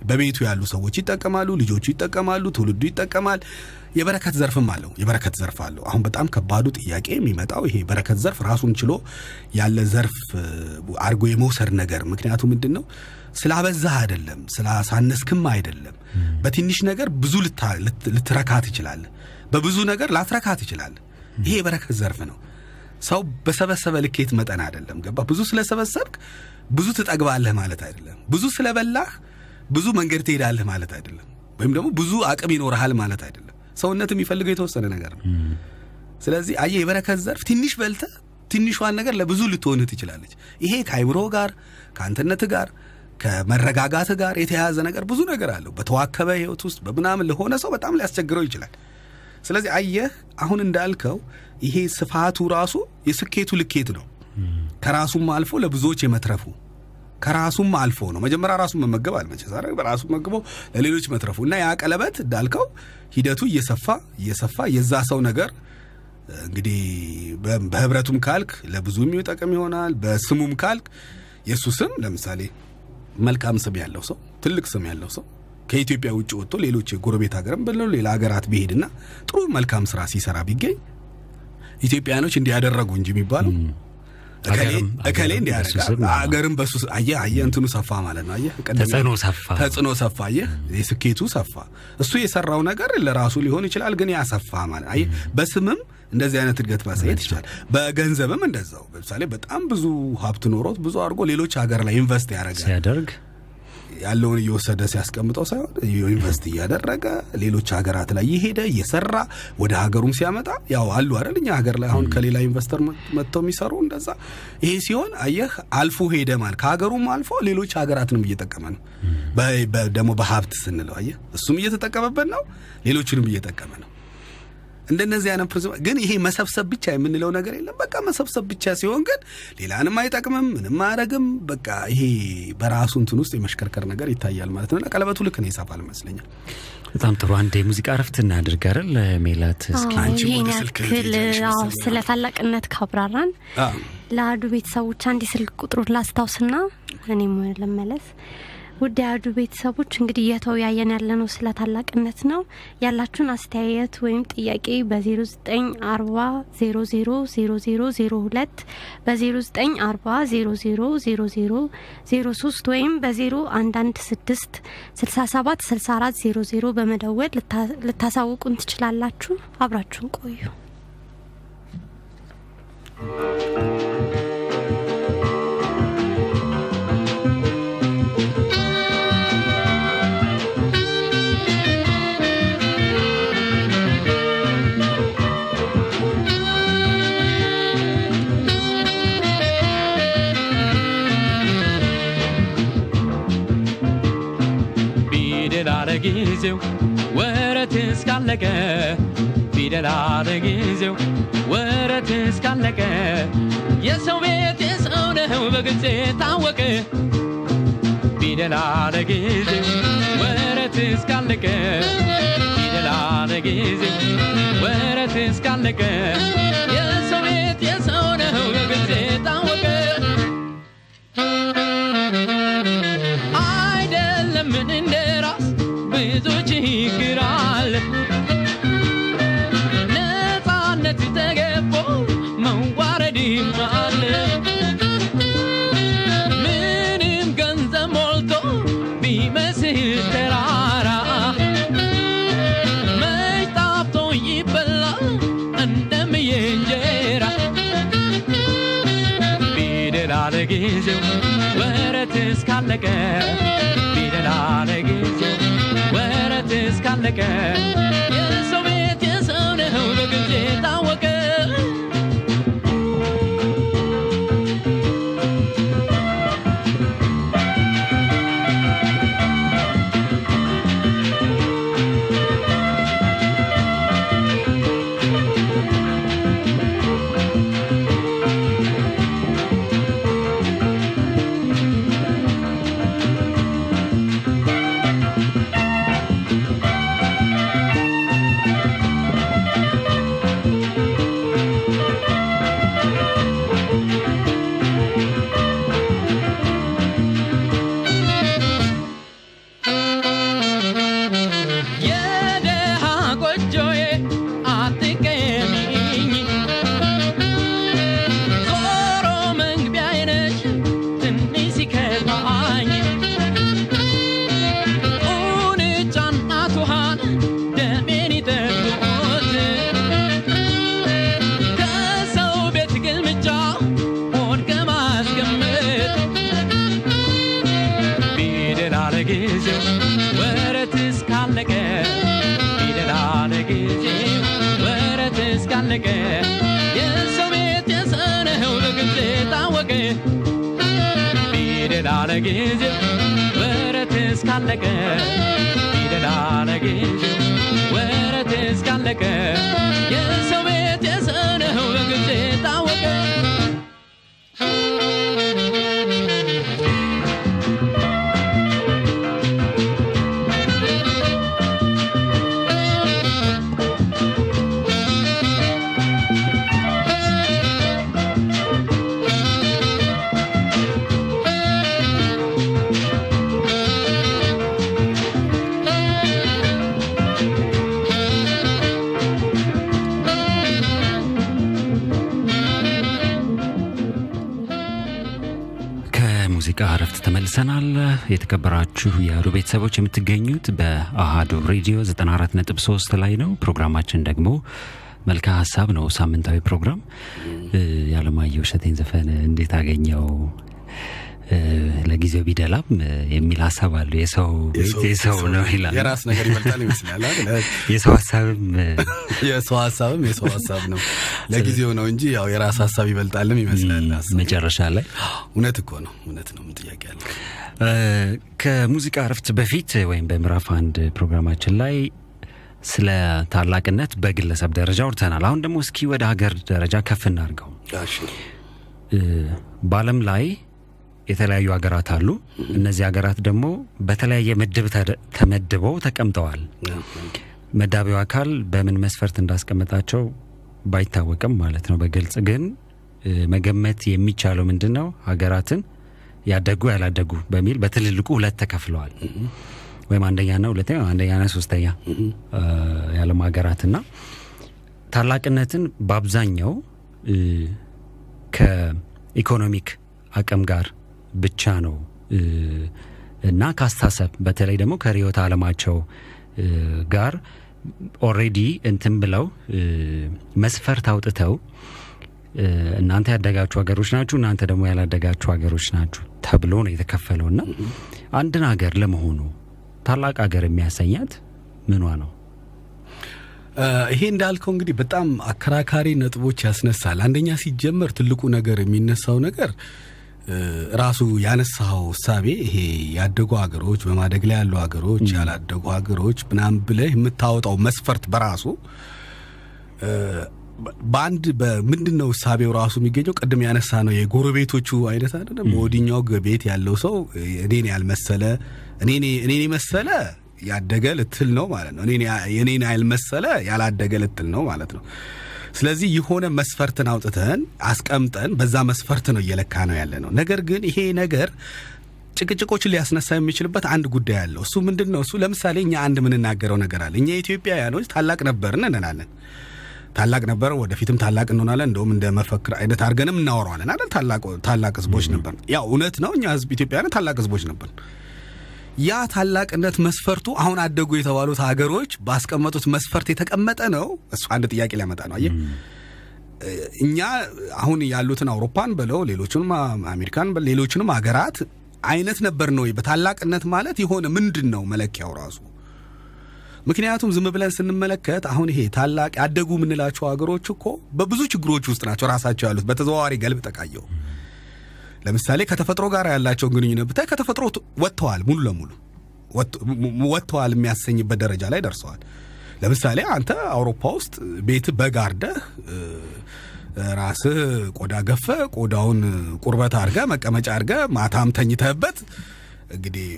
በቤቱ ያሉ ሰዎች ይጠቀማሉ፣ ልጆቹ ይጠቀማሉ፣ ትውልዱ ይጠቀማል። የበረከት ዘርፍም አለው። የበረከት ዘርፍ አለው። አሁን በጣም ከባዱ ጥያቄ የሚመጣው ይሄ በረከት ዘርፍ ራሱን ችሎ ያለ ዘርፍ አድርጎ የመውሰድ ነገር። ምክንያቱ ምንድን ነው? ስላበዛህ አይደለም፣ ስላሳነስክም አይደለም። በትንሽ ነገር ብዙ ልትረካ ትችላለህ። በብዙ ነገር ላትረካ ትችላለህ። ይሄ የበረከት ዘርፍ ነው። ሰው በሰበሰበ ልኬት መጠን አይደለም። ገባ? ብዙ ስለሰበሰብክ ብዙ ትጠግባለህ ማለት አይደለም። ብዙ ስለበላህ ብዙ መንገድ ትሄዳለህ ማለት አይደለም። ወይም ደግሞ ብዙ አቅም ይኖርሃል ማለት አይደለም። ሰውነት የሚፈልገው የተወሰነ ነገር ነው። ስለዚህ አየህ የበረከት ዘርፍ ትንሽ በልተህ ትንሿን ነገር ለብዙ ልትሆንህ ትችላለች። ይሄ ከአይምሮ ጋር ከአንተነት ጋር ከመረጋጋት ጋር የተያያዘ ነገር ብዙ ነገር አለው። በተዋከበ ህይወት ውስጥ በምናምን ለሆነ ሰው በጣም ሊያስቸግረው ይችላል። ስለዚህ አየህ አሁን እንዳልከው ይሄ ስፋቱ ራሱ የስኬቱ ልኬት ነው። ከራሱም አልፎ ለብዙዎች የመትረፉ ከራሱም አልፎ ነው። መጀመሪያ ራሱን መመገብ አልመቸ በራሱ መግቦ ለሌሎች መትረፉ እና ያ ቀለበት እንዳልከው ሂደቱ እየሰፋ እየሰፋ የዛ ሰው ነገር እንግዲህ በህብረቱም ካልክ ለብዙ የሚጠቅም ይሆናል። በስሙም ካልክ የእሱ ስም ለምሳሌ መልካም ስም ያለው ሰው ትልቅ ስም ያለው ሰው ከኢትዮጵያ ውጭ ወጥቶ ሌሎች የጎረቤት ሀገርም ብለው ሌላ ሀገራት ቢሄድና ጥሩ መልካም ስራ ሲሰራ ቢገኝ ኢትዮጵያኖች እንዲያደረጉ እንጂ የሚባለው እከሌ አገርም- እከሌ አገርም በሱ አየህ አየህ እንትኑ ሰፋ ማለት ነው። አየህ ተጽዕኖ ሰፋ። ተጽዕኖ ሰፋ። አየህ የስኬቱ ሰፋ። እሱ የሰራው ነገር ለራሱ ሊሆን ይችላል፣ ግን ያሰፋ ማለት አየህ። በስምም እንደዚህ አይነት እድገት ማሳየት ይችላል። በገንዘብም እንደዛው። ለምሳሌ በጣም ብዙ ሀብት ኖሮት ብዙ አድርጎ ሌሎች ሀገር ላይ invest ያደርጋል። ሲያደርግ ያለውን እየወሰደ ሲያስቀምጠው ሳይሆን invest እያደረገ ሌሎች ሀገራት ላይ እየሄደ እየሰራ ወደ ሀገሩም ሲያመጣ ያው አሉ አይደል እኛ ሀገር ላይ አሁን ከሌላ investor መጥተው የሚሰሩ እንደዛ። ይሄ ሲሆን አየህ አልፎ ሄደ ማለት ከሀገሩም አልፎ ሌሎች ሀገራትንም እየጠቀመ ነው። ደግሞ በሀብት ስንለው አየህ እሱም እየተጠቀመበት ነው፣ ሌሎችንም እየጠቀመ ነው። እንደነዚህ አይነት principle ግን ይሄ መሰብሰብ ብቻ የምንለው ነገር የለም። በቃ መሰብሰብ ብቻ ሲሆን ግን ሌላንም አይጠቅምም፣ ምንም አያደርግም። በቃ ይሄ በራሱ እንትን ውስጥ የመሽከርከር ነገር ይታያል ማለት ነው። እና ቀለበቱ ልክ ነው ይሰፋል ይመስለኛል። በጣም ጥሩ። አንድ የሙዚቃ እረፍት እናድርግ አይደል ሜላት? እስኪ ይህን ስልክ ያክል ስለ ታላቅነት ካብራራን ለአዱ ቤተሰቦች አንድ የስልክ ቁጥሩን ላስታውስና እኔም ልመለስ። ውድ የአዱ ቤተሰቦች እንግዲህ እየተወያየን ያለነው ስለ ታላቅነት ነው። ያላችሁን አስተያየት ወይም ጥያቄ በ0940 000002 በ0940 000003 ወይም በ0116 67 64 00 በመደወል ልታ- ልታሳውቁን ትችላላችሁ። አብራችሁን ቆዩ። ጊዜው ወረት እስካለቀ ፊደል አለ ጊዜው ወረት እስካለቀ። የሰው ቤት የሰው ነው በግልጽ ታወቀ ፊደል አለ ጊዜው ወረት እስካለቀ። ፊደል አለ ጊዜው ወረት እስካለቀ። የሰው ቤት የሰው እስካለቀ ፊደል አለ ጊዜው ወረት እስካለቀ እስካለቀ የሰው ቤት የሰነው በግልጽ የታወቀ ፊደል አለ ጊዜው ወረት እስካለቀ ፊደል አለ ወረት እስካለቀ የሰው ቤት የሰነው በግልጽ የታወቀ ተመልሰናል። የተከበራችሁ የአዶ ቤተሰቦች የምትገኙት በአሃዶ ሬዲዮ 94.3 ላይ ነው። ፕሮግራማችን ደግሞ መልካ ሀሳብ ነው። ሳምንታዊ ፕሮግራም የአለማየሁ እሸቴን ዘፈን እንዴት አገኘው ለጊዜው ቢደላም የሚል ሀሳብ አለው። የሰው ቤት የሰው ነው ይላል። የራስ ነገር ይበልጣል ይመስላል? የሰው ሀሳብም [LAUGHS] የሰው ሀሳብም የሰው ሀሳብ ነው። ለጊዜው ነው እንጂ ያው የራስ ሀሳብ ይበልጣልም ይመስላል። መጨረሻ ላይ እውነት እኮ ነው። እውነት ነው። ምን ጥያቄ አለ? ከሙዚቃ እረፍት በፊት ወይም በምዕራፍ አንድ ፕሮግራማችን ላይ ስለ ታላቅነት በግለሰብ ደረጃ አውርተናል። አሁን ደግሞ እስኪ ወደ ሀገር ደረጃ ከፍ እናድርገው። በዓለም ላይ የተለያዩ ሀገራት አሉ። እነዚህ ሀገራት ደግሞ በተለያየ ምድብ ተመድበው ተቀምጠዋል። መዳቢው አካል በምን መስፈርት እንዳስቀመጣቸው ባይታወቅም ማለት ነው። በግልጽ ግን መገመት የሚቻለው ምንድን ነው? ሀገራትን ያደጉ ያላደጉ በሚል በትልልቁ ሁለት ተከፍለዋል። ወይም አንደኛና ሁለተኛ፣ አንደኛና ሶስተኛ የዓለም ሀገራትና ታላቅነትን በአብዛኛው ከኢኮኖሚክ አቅም ጋር ብቻ ነው እና ካስተሳሰብ በተለይ ደግሞ ከርዕዮተ ዓለማቸው እ፣ ጋር already እንትን ብለው መስፈርት አውጥተው እናንተ ያደጋችሁ ሀገሮች ናችሁ፣ እናንተ ደግሞ ያላደጋችሁ ሀገሮች ናችሁ ተብሎ ነው የተከፈለው እና አንድን ሀገር ለመሆኑ ታላቅ ሀገር የሚያሰኛት ምኗ ነው? ይሄ እንዳልከው እንግዲህ በጣም አከራካሪ ነጥቦች ያስነሳል። አንደኛ ሲጀመር ትልቁ ነገር የሚነሳው ነገር ራሱ ያነሳኸው እሳቤ ይሄ ያደጉ ሀገሮች፣ በማደግ ላይ ያሉ ሀገሮች፣ ያላደጉ ሀገሮች ምናምን ብለህ የምታወጣው መስፈርት በራሱ በአንድ በምንድን ነው እሳቤው ራሱ የሚገኘው ቅድም ያነሳ ነው የጎረቤቶቹ አይነት አይደለም። ወዲኛው ቤት ያለው ሰው እኔን ያልመሰለ እኔን እኔን የመሰለ ያደገ ልትል ነው ማለት ነው። እኔን ያልመሰለ ያላደገ ልትል ነው ማለት ነው። ስለዚህ የሆነ መስፈርትን አውጥተን አስቀምጠን በዛ መስፈርት ነው እየለካ ነው ያለ ነው። ነገር ግን ይሄ ነገር ጭቅጭቆችን ሊያስነሳ የሚችልበት አንድ ጉዳይ አለው። እሱ ምንድን ነው? እሱ ለምሳሌ እኛ አንድ የምንናገረው ነገር አለ። እኛ ኢትዮጵያውያኖች ታላቅ ነበርን እንላለን። ታላቅ ነበር፣ ወደፊትም ታላቅ እንሆናለን። እንደውም እንደ መፈክር አይነት አድርገንም እናወራዋለን አይደል? ታላቅ ህዝቦች ነበር። ያው እውነት ነው። እኛ ህዝብ ኢትዮጵያውያን ታላቅ ህዝቦች ነበር። ያ ታላቅነት መስፈርቱ አሁን አደጉ የተባሉት ሀገሮች ባስቀመጡት መስፈርት የተቀመጠ ነው። እሱ አንድ ጥያቄ ሊያመጣ ነው። እኛ አሁን ያሉትን አውሮፓን በለው ሌሎቹንም አሜሪካን ሌሎቹንም ሀገራት አይነት ነበር ነው በታላቅነት ማለት የሆነ ምንድን ነው መለኪያው ራሱ ምክንያቱም ዝም ብለን ስንመለከት አሁን ይሄ ታላቅ ያደጉ የምንላቸው ሀገሮች እኮ በብዙ ችግሮች ውስጥ ናቸው ራሳቸው ያሉት በተዘዋዋሪ ገልብ ጠቃየው ለምሳሌ ከተፈጥሮ ጋር ያላቸውን ግንኙነት ብታይ ከተፈጥሮ ወጥተዋል ሙሉ ለሙሉ ወጥተዋል የሚያሰኝበት ደረጃ ላይ ደርሰዋል ለምሳሌ አንተ አውሮፓ ውስጥ ቤት በግ አርደህ ራስህ ቆዳ ገፈ ቆዳውን ቁርበት አድርገ መቀመጫ አድርገ ማታም ተኝተህበት እንግዲህ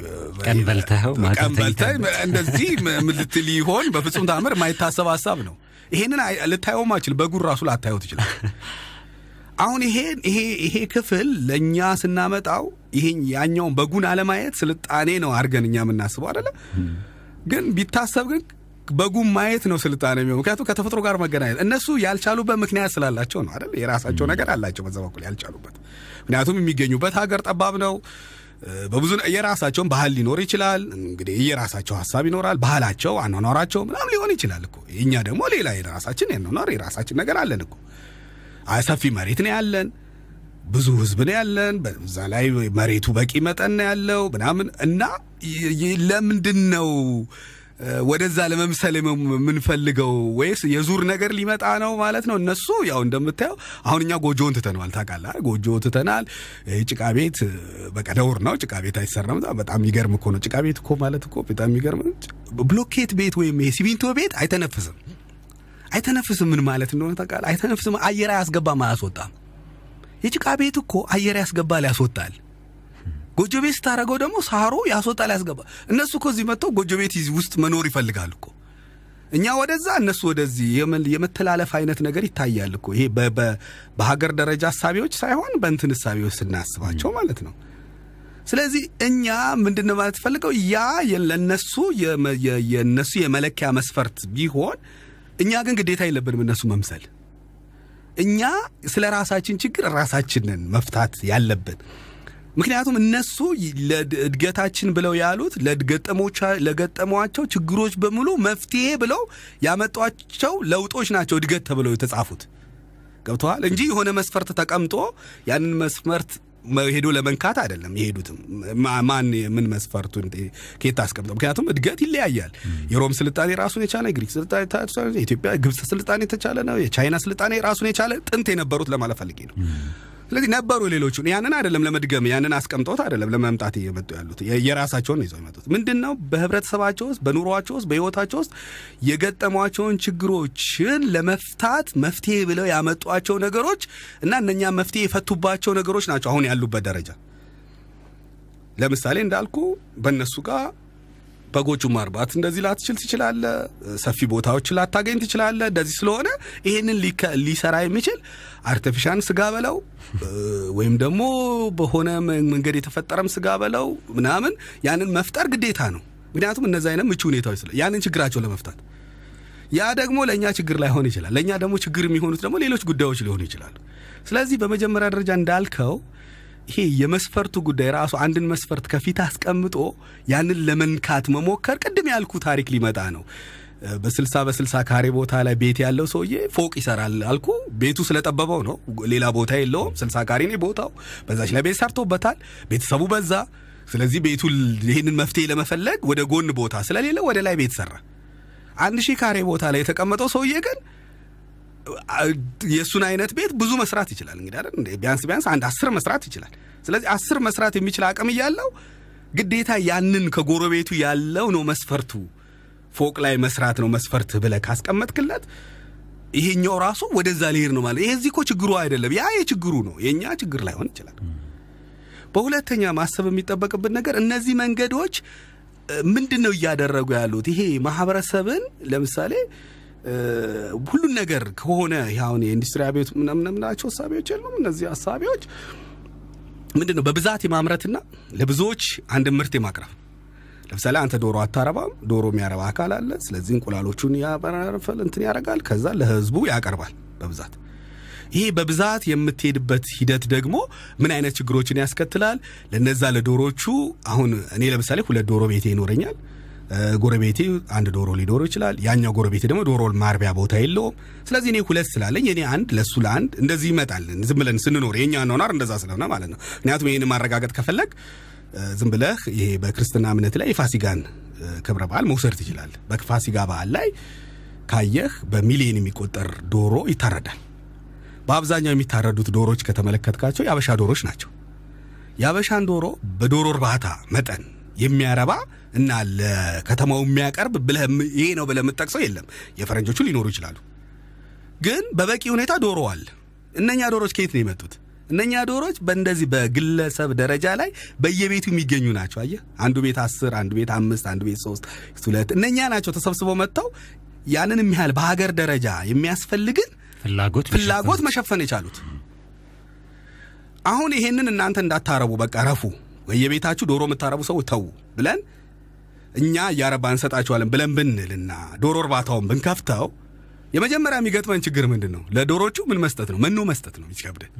ቀን በልተኸው ቀን በልተህ እንደዚህ ልትል ይሆን? በፍጹም ታምር የማይታሰብ ሀሳብ ነው። ይሄንን ልታየውም አችል በጉር ራሱ ላታየው ትችላል። አሁን ይሄ ክፍል ለእኛ ስናመጣው ይሄ ያኛውን በጉን አለማየት ስልጣኔ ነው አድርገን እኛ የምናስበው አይደለ? ግን ቢታሰብ ግን በጉን ማየት ነው ስልጣኔ የሚሆን። ምክንያቱም ከተፈጥሮ ጋር መገናኘት እነሱ ያልቻሉበት ምክንያት ስላላቸው ነው አይደል? የራሳቸው ነገር አላቸው በዛ በኩል ያልቻሉበት። ምክንያቱም የሚገኙበት ሀገር ጠባብ ነው። በብዙ የራሳቸውን ባህል ሊኖር ይችላል። እንግዲህ የራሳቸው ሀሳብ ይኖራል። ባህላቸው፣ አኗኗራቸው ምናም ሊሆን ይችላል እኮ። እኛ ደግሞ ሌላ የራሳችን የኗኗር የራሳችን ነገር አለን እኮ። ሰፊ መሬት ነው ያለን፣ ብዙ ህዝብ ነው ያለን። በዛ ላይ መሬቱ በቂ መጠን ነው ያለው ምናምን እና ለምንድን ነው ወደዛ ለመምሰል የም- የምንፈልገው ወይስ የዙር ነገር ሊመጣ ነው ማለት ነው? እነሱ ያው እንደምታየው አሁን እኛ ጎጆውን ትተነዋል። ታውቃለህ? ጎጆ ትተናል። ጭቃ ቤት በቃ ነውር ነው። ጭቃ ቤት አይሰራም። በጣም የሚገርም እኮ ነው። ጭቃ ቤት እኮ ማለት እኮ በጣም የሚገርም ብሎኬት ቤት ወይም ሲሚንቶ ቤት አይተነፍስም። አይተነፍስም ምን ማለት እንደሆነ ታውቃለህ? አይተነፍስም። አየር አያስገባም፣ አያስወጣም። የጭቃ ቤት እኮ አየር ያስገባል፣ ያስወጣል። ጎጆ ቤት ስታደርገው ደግሞ ሳሮ ያስወጣል፣ ያስገባል። እነሱ እኮ እዚህ መጥተው ጎጆ ቤት ውስጥ መኖር ይፈልጋሉ እኮ እኛ ወደዛ እነሱ ወደዚህ የመተላለፍ አይነት ነገር ይታያል እኮ ይሄ በሀገር ደረጃ እሳቤዎች ሳይሆን በእንትን እሳቤዎች ስናስባቸው ማለት ነው። ስለዚህ እኛ ምንድን ማለት ፈልገው ያ ለነሱ የነሱ የመለኪያ መስፈርት ቢሆን እኛ ግን ግዴታ የለብንም እነሱ መምሰል። እኛ ስለ ራሳችን ችግር ራሳችንን መፍታት ያለብን። ምክንያቱም እነሱ ለእድገታችን ብለው ያሉት ለገጠሟቸው ችግሮች በሙሉ መፍትሄ ብለው ያመጧቸው ለውጦች ናቸው እድገት ተብለው የተጻፉት። ገብተዋል እንጂ የሆነ መስፈርት ተቀምጦ ያንን መስፈርት ሄዶ ለመንካት አይደለም የሄዱትም። ማን ምን መስፈርቱን ከየት አስቀምጠው? ምክንያቱም እድገት ይለያያል። የሮም ስልጣኔ ራሱን የቻለ የግሪክ ስልጣኔ የኢትዮጵያ ግብፅ ስልጣኔ የተቻለ ነው። የቻይና ስልጣኔ ራሱን የቻለ ጥንት የነበሩት ለማለት ነው። ስለዚህ ነበሩ ሌሎቹን ያንን አይደለም ለመድገም ያንን አስቀምጦት አይደለም ለመምጣት እየመጡ ያሉት የራሳቸውን ነው ይዘው የመጡት። ምንድን ነው በህብረተሰባቸው ውስጥ በኑሯቸው ውስጥ በህይወታቸው ውስጥ የገጠሟቸውን ችግሮችን ለመፍታት መፍትሄ ብለው ያመጧቸው ነገሮች እና እነኛ መፍትሄ የፈቱባቸው ነገሮች ናቸው አሁን ያሉበት ደረጃ። ለምሳሌ እንዳልኩ በእነሱ ጋር በጎቹ ማርባት እንደዚህ ላትችል ትችላለህ። ሰፊ ቦታዎች ላታገኝ ትችላለህ። እንደዚህ ስለሆነ ይሄንን ሊከ- ሊሰራ የሚችል artificial ስጋ በለው ወይም ደግሞ በሆነ መንገድ የተፈጠረም ስጋ በለው ምናምን ያንን መፍጠር ግዴታ ነው። ምክንያቱም እነዚህ አይነት ምቹ ሁኔታዎች ስለ ያንን ችግራቸው ለመፍታት ያ ደግሞ ለእኛ ችግር ላይሆን ይችላል። ለእኛ ደግሞ ችግር የሚሆኑት ደግሞ ሌሎች ጉዳዮች ሊሆኑ ይችላሉ። ስለዚህ በመጀመሪያ ደረጃ እንዳልከው ይሄ የመስፈርቱ ጉዳይ ራሱ አንድን መስፈርት ከፊት አስቀምጦ ያንን ለመንካት መሞከር ቅድም ያልኩ ታሪክ ሊመጣ ነው። በስልሳ በስልሳ ካሬ ቦታ ላይ ቤት ያለው ሰውዬ ፎቅ ይሰራል አልኩ። ቤቱ ስለጠበበው ነው፣ ሌላ ቦታ የለውም። ስልሳ ካሬ ነው ቦታው። በዛች ላይ ቤት ሰርቶበታል። ቤተሰቡ በዛ። ስለዚህ ቤቱ ይህንን መፍትሄ ለመፈለግ ወደ ጎን ቦታ ስለሌለ ወደ ላይ ቤት ሰራ። አንድ ሺህ ካሬ ቦታ ላይ የተቀመጠው ሰውዬ ግን የእሱን አይነት ቤት ብዙ መስራት ይችላል። እንግዲህ አይደል? ቢያንስ ቢያንስ አንድ አስር መስራት ይችላል። ስለዚህ አስር መስራት የሚችል አቅም እያለው ግዴታ ያንን ከጎረቤቱ ያለው ነው መስፈርቱ ፎቅ ላይ መስራት ነው መስፈርትህ ብለህ ካስቀመጥክለት ይሄኛው ራሱ ወደዛ ሊሄድ ነው ማለት ይሄ እኮ ችግሩ አይደለም፣ ያ የችግሩ ነው፣ የእኛ ችግር ላይሆን ይችላል። በሁለተኛ ማሰብ የሚጠበቅብን ነገር እነዚህ መንገዶች ምንድን ነው እያደረጉ ያሉት? ይሄ ማህበረሰብን ለምሳሌ ሁሉን ነገር ከሆነ አሁን የኢንዱስትሪ አብዮት ምናምን የምናቸው ሀሳቢዎች የሉም። እነዚህ ሀሳቢዎች ምንድን ነው በብዛት የማምረትና ለብዙዎች አንድ ምርት የማቅረብ ለምሳሌ አንተ ዶሮ አታረባም፣ ዶሮ የሚያረባ አካል አለ። ስለዚህ እንቁላሎቹን ያበራርፈል እንትን ያደርጋል፣ ከዛ ለህዝቡ ያቀርባል በብዛት ይሄ በብዛት የምትሄድበት ሂደት ደግሞ ምን አይነት ችግሮችን ያስከትላል? ለነዛ ለዶሮቹ አሁን እኔ ለምሳሌ ሁለት ዶሮ ቤቴ ይኖረኛል። ጎረቤቴ አንድ ዶሮ ሊኖረው ይችላል። ያኛው ጎረቤቴ ደግሞ ዶሮ ማርቢያ ቦታ የለውም። ስለዚህ እኔ ሁለት ስላለኝ እኔ አንድ ለሱ ለአንድ እንደዚህ ይመጣል። ዝም ብለን ስንኖር የኛ ኖናር እንደዛ ስለሆነ ማለት ነው። ምክንያቱም ይህን ማረጋገጥ ከፈለግ ዝም ብለህ ይሄ በክርስትና እምነት ላይ የፋሲጋን ክብረ በዓል መውሰድ ትችላለህ። በፋሲጋ በዓል ላይ ካየህ በሚሊዮን የሚቆጠር ዶሮ ይታረዳል። በአብዛኛው የሚታረዱት ዶሮች ከተመለከትካቸው የአበሻ ዶሮች ናቸው። የአበሻን ዶሮ በዶሮ እርባታ መጠን የሚያረባ እና ለከተማው የሚያቀርብ ብለህ ይሄ ነው ብለህ የምትጠቅሰው የለም። የፈረንጆቹ ሊኖሩ ይችላሉ፣ ግን በበቂ ሁኔታ ዶሮ አለ። እነኛ ዶሮች ከየት ነው የመጡት? እነኛ ዶሮች በእንደዚህ በግለሰብ ደረጃ ላይ በየቤቱ የሚገኙ ናቸው። አየህ፣ አንዱ ቤት አስር አንዱ ቤት አምስት አንዱ ቤት ሶስት ሁለት እነኛ ናቸው ተሰብስበው መጥተው ያንን የሚያህል በሀገር ደረጃ የሚያስፈልግን ፍላጎት ፍላጎት መሸፈን የቻሉት። አሁን ይሄንን እናንተ እንዳታረቡ በቃ ረፉ፣ በየቤታችሁ ዶሮ የምታረቡ ሰዎች ተዉ ብለን እኛ እያረባ እንሰጣችኋለን ብለን ብንልና ዶሮ እርባታውን ብንከፍተው የመጀመሪያ የሚገጥመን ችግር ምንድን ነው? ለዶሮቹ ምን መስጠት ነው? መኖ መስጠት ነው የሚከብደን።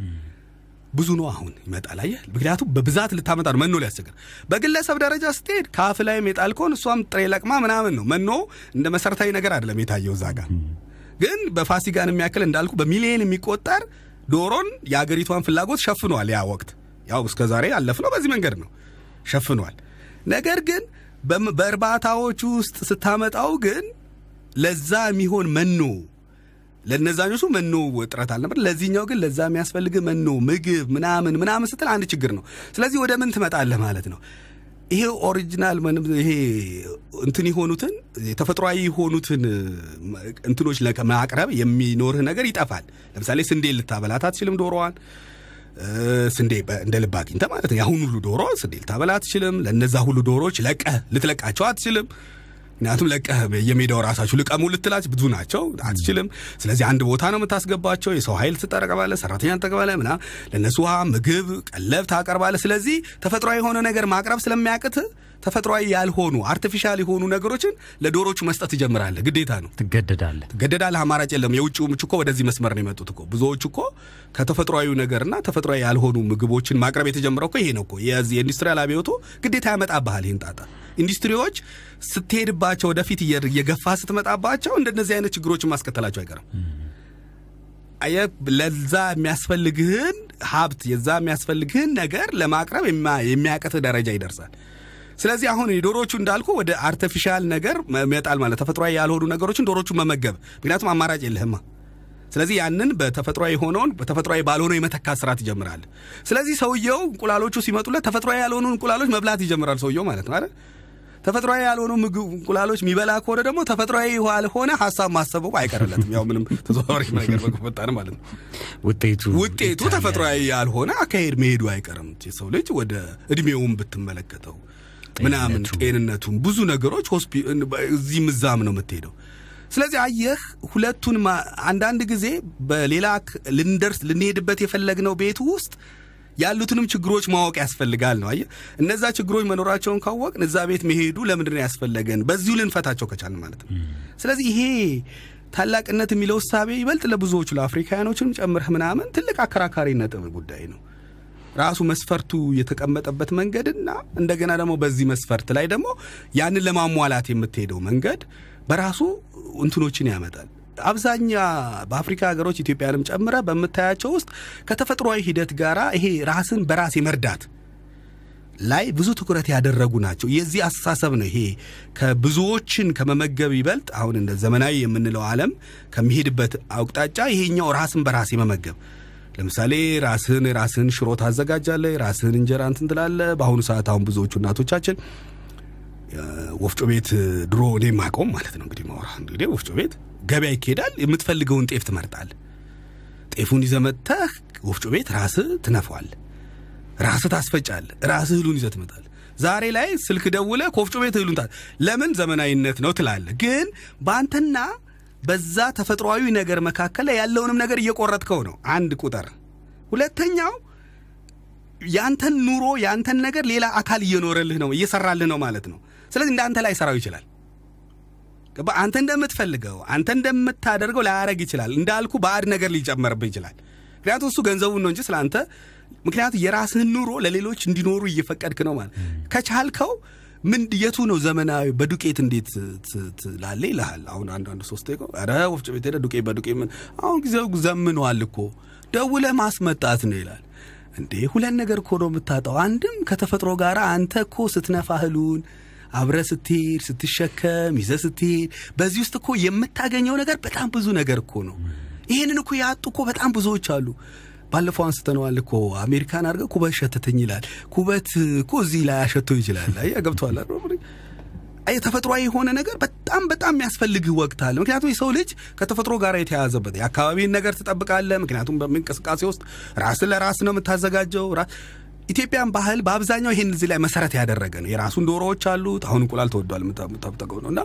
ብዙ ነው አሁን ይመጣል። አየህ፣ ምክንያቱም በብዛት ልታመጣ ነው መኖ ሊያስቸግር። በግለሰብ ደረጃ ስትሄድ ከአፍ ላይም የጣልከውን እሷም ጥሬ ለቅማ ምናምን ነው። መኖ እንደ መሰረታዊ ነገር አይደለም የታየው እዛ ጋር ግን በፋሲጋን የሚያክል እንዳልኩ በሚሊዮን የሚቆጠር ዶሮን የአገሪቷን ፍላጎት ሸፍኗል። ያ ወቅት ያው እስከ ዛሬ ያለፍነው በዚህ መንገድ ነው ሸፍኗል። ነገር ግን በእርባታዎች ውስጥ ስታመጣው ግን ለዛ የሚሆን መኖ ለነዛኞቹ መኖ እጥረት አልነበር። ለዚህኛው ግን ለዛ የሚያስፈልግ መኖ፣ ምግብ ምናምን ምናምን ስትል አንድ ችግር ነው። ስለዚህ ወደ ምን ትመጣለህ ማለት ነው። ይሄ original ይሄ እንትን የሆኑትን ተፈጥሯዊ የሆኑትን እንትኖች ማቅረብ የሚኖርህ ነገር ይጠፋል። ለምሳሌ ስንዴ ልታበላት አትችልም ዶሮዋን ስንዴ እንደ ልብ አግኝተህ ማለት ነው። ያሁን ሁሉ ዶሮ ስንዴ ልታበላ አትችልም። ለነዛ ሁሉ ዶሮዎች ለቀህ ልትለቃቸው አትችልም። ምክንያቱም ለቀህ የሜዳው ራሳችሁ ልቀሙ ልትላቸው ብዙ ናቸው፣ አትችልም። ስለዚህ አንድ ቦታ ነው የምታስገባቸው። የሰው ኃይል ትጠቀማለህ፣ ሰራተኛ ትጠቀማለህ፣ ምና ለእነሱ ውሃ፣ ምግብ፣ ቀለብ ታቀርባለህ። ስለዚህ ተፈጥሯዊ የሆነ ነገር ማቅረብ ስለሚያቅትህ ተፈጥሯዊ ያልሆኑ artificial የሆኑ ነገሮችን ለዶሮቹ መስጠት ትጀምራለህ። ግዴታ ነው። ትገደዳለህ። ገደዳል አማራጭ የለም። የውጭውም እኮ ወደዚህ መስመር ነው የመጡት እኮ ብዙዎቹ እኮ ከተፈጥሯዊ ነገርና ተፈጥሯዊ ያልሆኑ ምግቦችን ማቅረብ የተጀመረው እኮ ይሄ ነው እኮ የዚህ የኢንዱስትሪያል አብዮቱ ግዴታ ያመጣብሃል ይህን ጣጣ። ኢንዱስትሪዎች ስትሄድባቸው ወደፊት እየ- እየገፋ ስትመጣባቸው እንደነዚህ አይነት ችግሮችን ማስከተላቸው አይቀርም። ለዛ የሚያስፈልግህን ሀብት የዛ የሚያስፈልግህን ነገር ለማቅረብ የሚያቅትህ ደረጃ ይደርሳል። ስለዚህ አሁን የዶሮቹ እንዳልኩ ወደ artificial ነገር መጣል ማለት ተፈጥሯዊ ያልሆኑ ነገሮችን ዶሮቹ መመገብ፣ ምክንያቱም አማራጭ የለህማ። ስለዚህ ያንን በተፈጥሯዊ የሆነውን በተፈጥሯዊ ባልሆነው የመተካት ስራ ትጀምራለህ። ስለዚህ ሰውየው እንቁላሎቹ ሲመጡለት ተፈጥሯዊ ያልሆኑ እንቁላሎች መብላት ይጀምራል ሰውየው ማለት ነው አይደል? ተፈጥሯዊ ያልሆኑ ምግብ እንቁላሎች የሚበላ ከሆነ ደግሞ ተፈጥሯዊ ያልሆነ ሀሳብ ማሰቡ አይቀርለትም። ያው ምንም ተዘዋዋሪ ነገር በፈጣን ማለት ነው። ውጤቱ ውጤቱ ተፈጥሯዊ ያልሆነ አካሄድ መሄዱ አይቀርም። የሰው ልጅ ወደ እድሜውን ብትመለከተው ምናምን ጤንነቱ። ጤንነቱን ብዙ ነገሮች ሆስፒ እዚህም እዛም ነው የምትሄደው። ስለዚህ አየህ ሁለቱን አንዳንድ ጊዜ በሌላ ልንደርስ ልንሄድበት የፈለግነው ቤቱ ውስጥ ያሉትንም ችግሮች ማወቅ ያስፈልጋል ነው። አየህ እነዛ ችግሮች መኖራቸውን ካወቅን እዛ ቤት መሄዱ ለምንድን ያስፈለገን? በዚሁ ልንፈታቸው ከቻልን ማለት ነው። ስለዚህ ይሄ ታላቅነት የሚለው እሳቤ ይበልጥ ለብዙዎቹ ለአፍሪካውያኖችም ጨምረህ ምናምን ትልቅ አከራካሪ ነጥብ ጉዳይ ነው። ራሱ መስፈርቱ የተቀመጠበት መንገድና እንደገና ደግሞ በዚህ መስፈርት ላይ ደግሞ ያንን ለማሟላት የምትሄደው መንገድ በራሱ እንትኖችን ያመጣል። አብዛኛ በአፍሪካ ሀገሮች ኢትዮጵያንም ጨምረ በምታያቸው ውስጥ ከተፈጥሯዊ ሂደት ጋር ይሄ ራስን በራስ የመርዳት ላይ ብዙ ትኩረት ያደረጉ ናቸው። የዚህ አስተሳሰብ ነው ይሄ ከብዙዎችን ከመመገብ ይበልጥ አሁን እንደ ዘመናዊ የምንለው ዓለም ከሚሄድበት አቅጣጫ ይሄኛው ራስን በራስ የመመገብ ለምሳሌ ራስህን ራስህን ሽሮ ታዘጋጃለህ፣ ራስህን እንጀራ እንትን ትላለህ። በአሁኑ ሰዓት አሁን ብዙዎቹ እናቶቻችን ወፍጮ ቤት ድሮ እኔ ማቆም ማለት ነው እንግዲህ ማውራ እንግዲህ ወፍጮ ቤት ገበያ ይካሄዳል። የምትፈልገውን ጤፍ ትመርጣለህ። ጤፉን ይዘህ መጥተህ ወፍጮ ቤት ራስህ ትነፋዋለህ፣ ራስህ ታስፈጫለህ፣ ራስህ እህሉን ይዘህ ትመጣለህ። ዛሬ ላይ ስልክ ደውለ ኮፍጮ ቤት እህሉን ለምን ዘመናዊነት ነው ትላለ። ግን በአንተና በዛ ተፈጥሯዊ ነገር መካከል ላይ ያለውንም ነገር እየቆረጥከው ነው። አንድ ቁጥር። ሁለተኛው ያንተን ኑሮ ያንተን ነገር ሌላ አካል እየኖረልህ ነው እየሰራልህ ነው ማለት ነው። ስለዚህ እንደ አንተ ላይ ሰራው ይችላል።? አንተ እንደምትፈልገው አንተ እንደምታደርገው ላያረግ ይችላል። እንዳልኩ ባዕድ ነገር ሊጨመርብህ ይችላል። ምክንያቱም እሱ ገንዘቡን ነው እንጂ ስለ አንተ ምክንያቱም የራስህን ኑሮ ለሌሎች እንዲኖሩ እየፈቀድክ ነው ማለት ከቻልከው ምን የቱ ነው ዘመናዊ በዱቄት እንዴት ትላለ ይልሃል። አሁን አንዳንዱ ሶስት ቆ ኧረ ወፍጮ ቤት ሄደህ ዱቄት በዱቄት ምን አሁን ጊዜው ዘምኗል እኮ ደውለህ ማስመጣት ነው ይላል። እንዴ ሁለት ነገር እኮ ነው የምታጣው። አንድም ከተፈጥሮ ጋር አንተ እኮ ስትነፋ እህሉን አብረ ስትሄድ ስትሸከም ይዘ ስትሄድ በዚህ ውስጥ እኮ የምታገኘው ነገር በጣም ብዙ ነገር እኮ ነው። ይህንን እኮ ያጡ እኮ በጣም ብዙዎች አሉ። ባለፈው አንስተነዋል እኮ አሜሪካን አድርገህ ኩበት ሸተተኝ ይላል። ኩበት እኮ እዚህ ላይ አሸተው ይችላል። አየህ ገብቶሃል አይደል? የሆነ ነገር በጣም በጣም የሚያስፈልግህ ወቅት አለ። ምክንያቱም የሰው ልጅ ከተፈጥሮ ጋር የተያያዘበት የአካባቢን ነገር ትጠብቃለህ። ምክንያቱም በእንቅስቃሴ ውስጥ ራስን ለራስ ነው የምታዘጋጀው። ኢትዮጵያን ባህል በአብዛኛው ይሄን እዚህ ላይ መሰረት ያደረገ ነው። የራሱን ዶሮዎች አሉት። አሁን እንቁላል ተወዷል የምጠብጠቀው ነው እና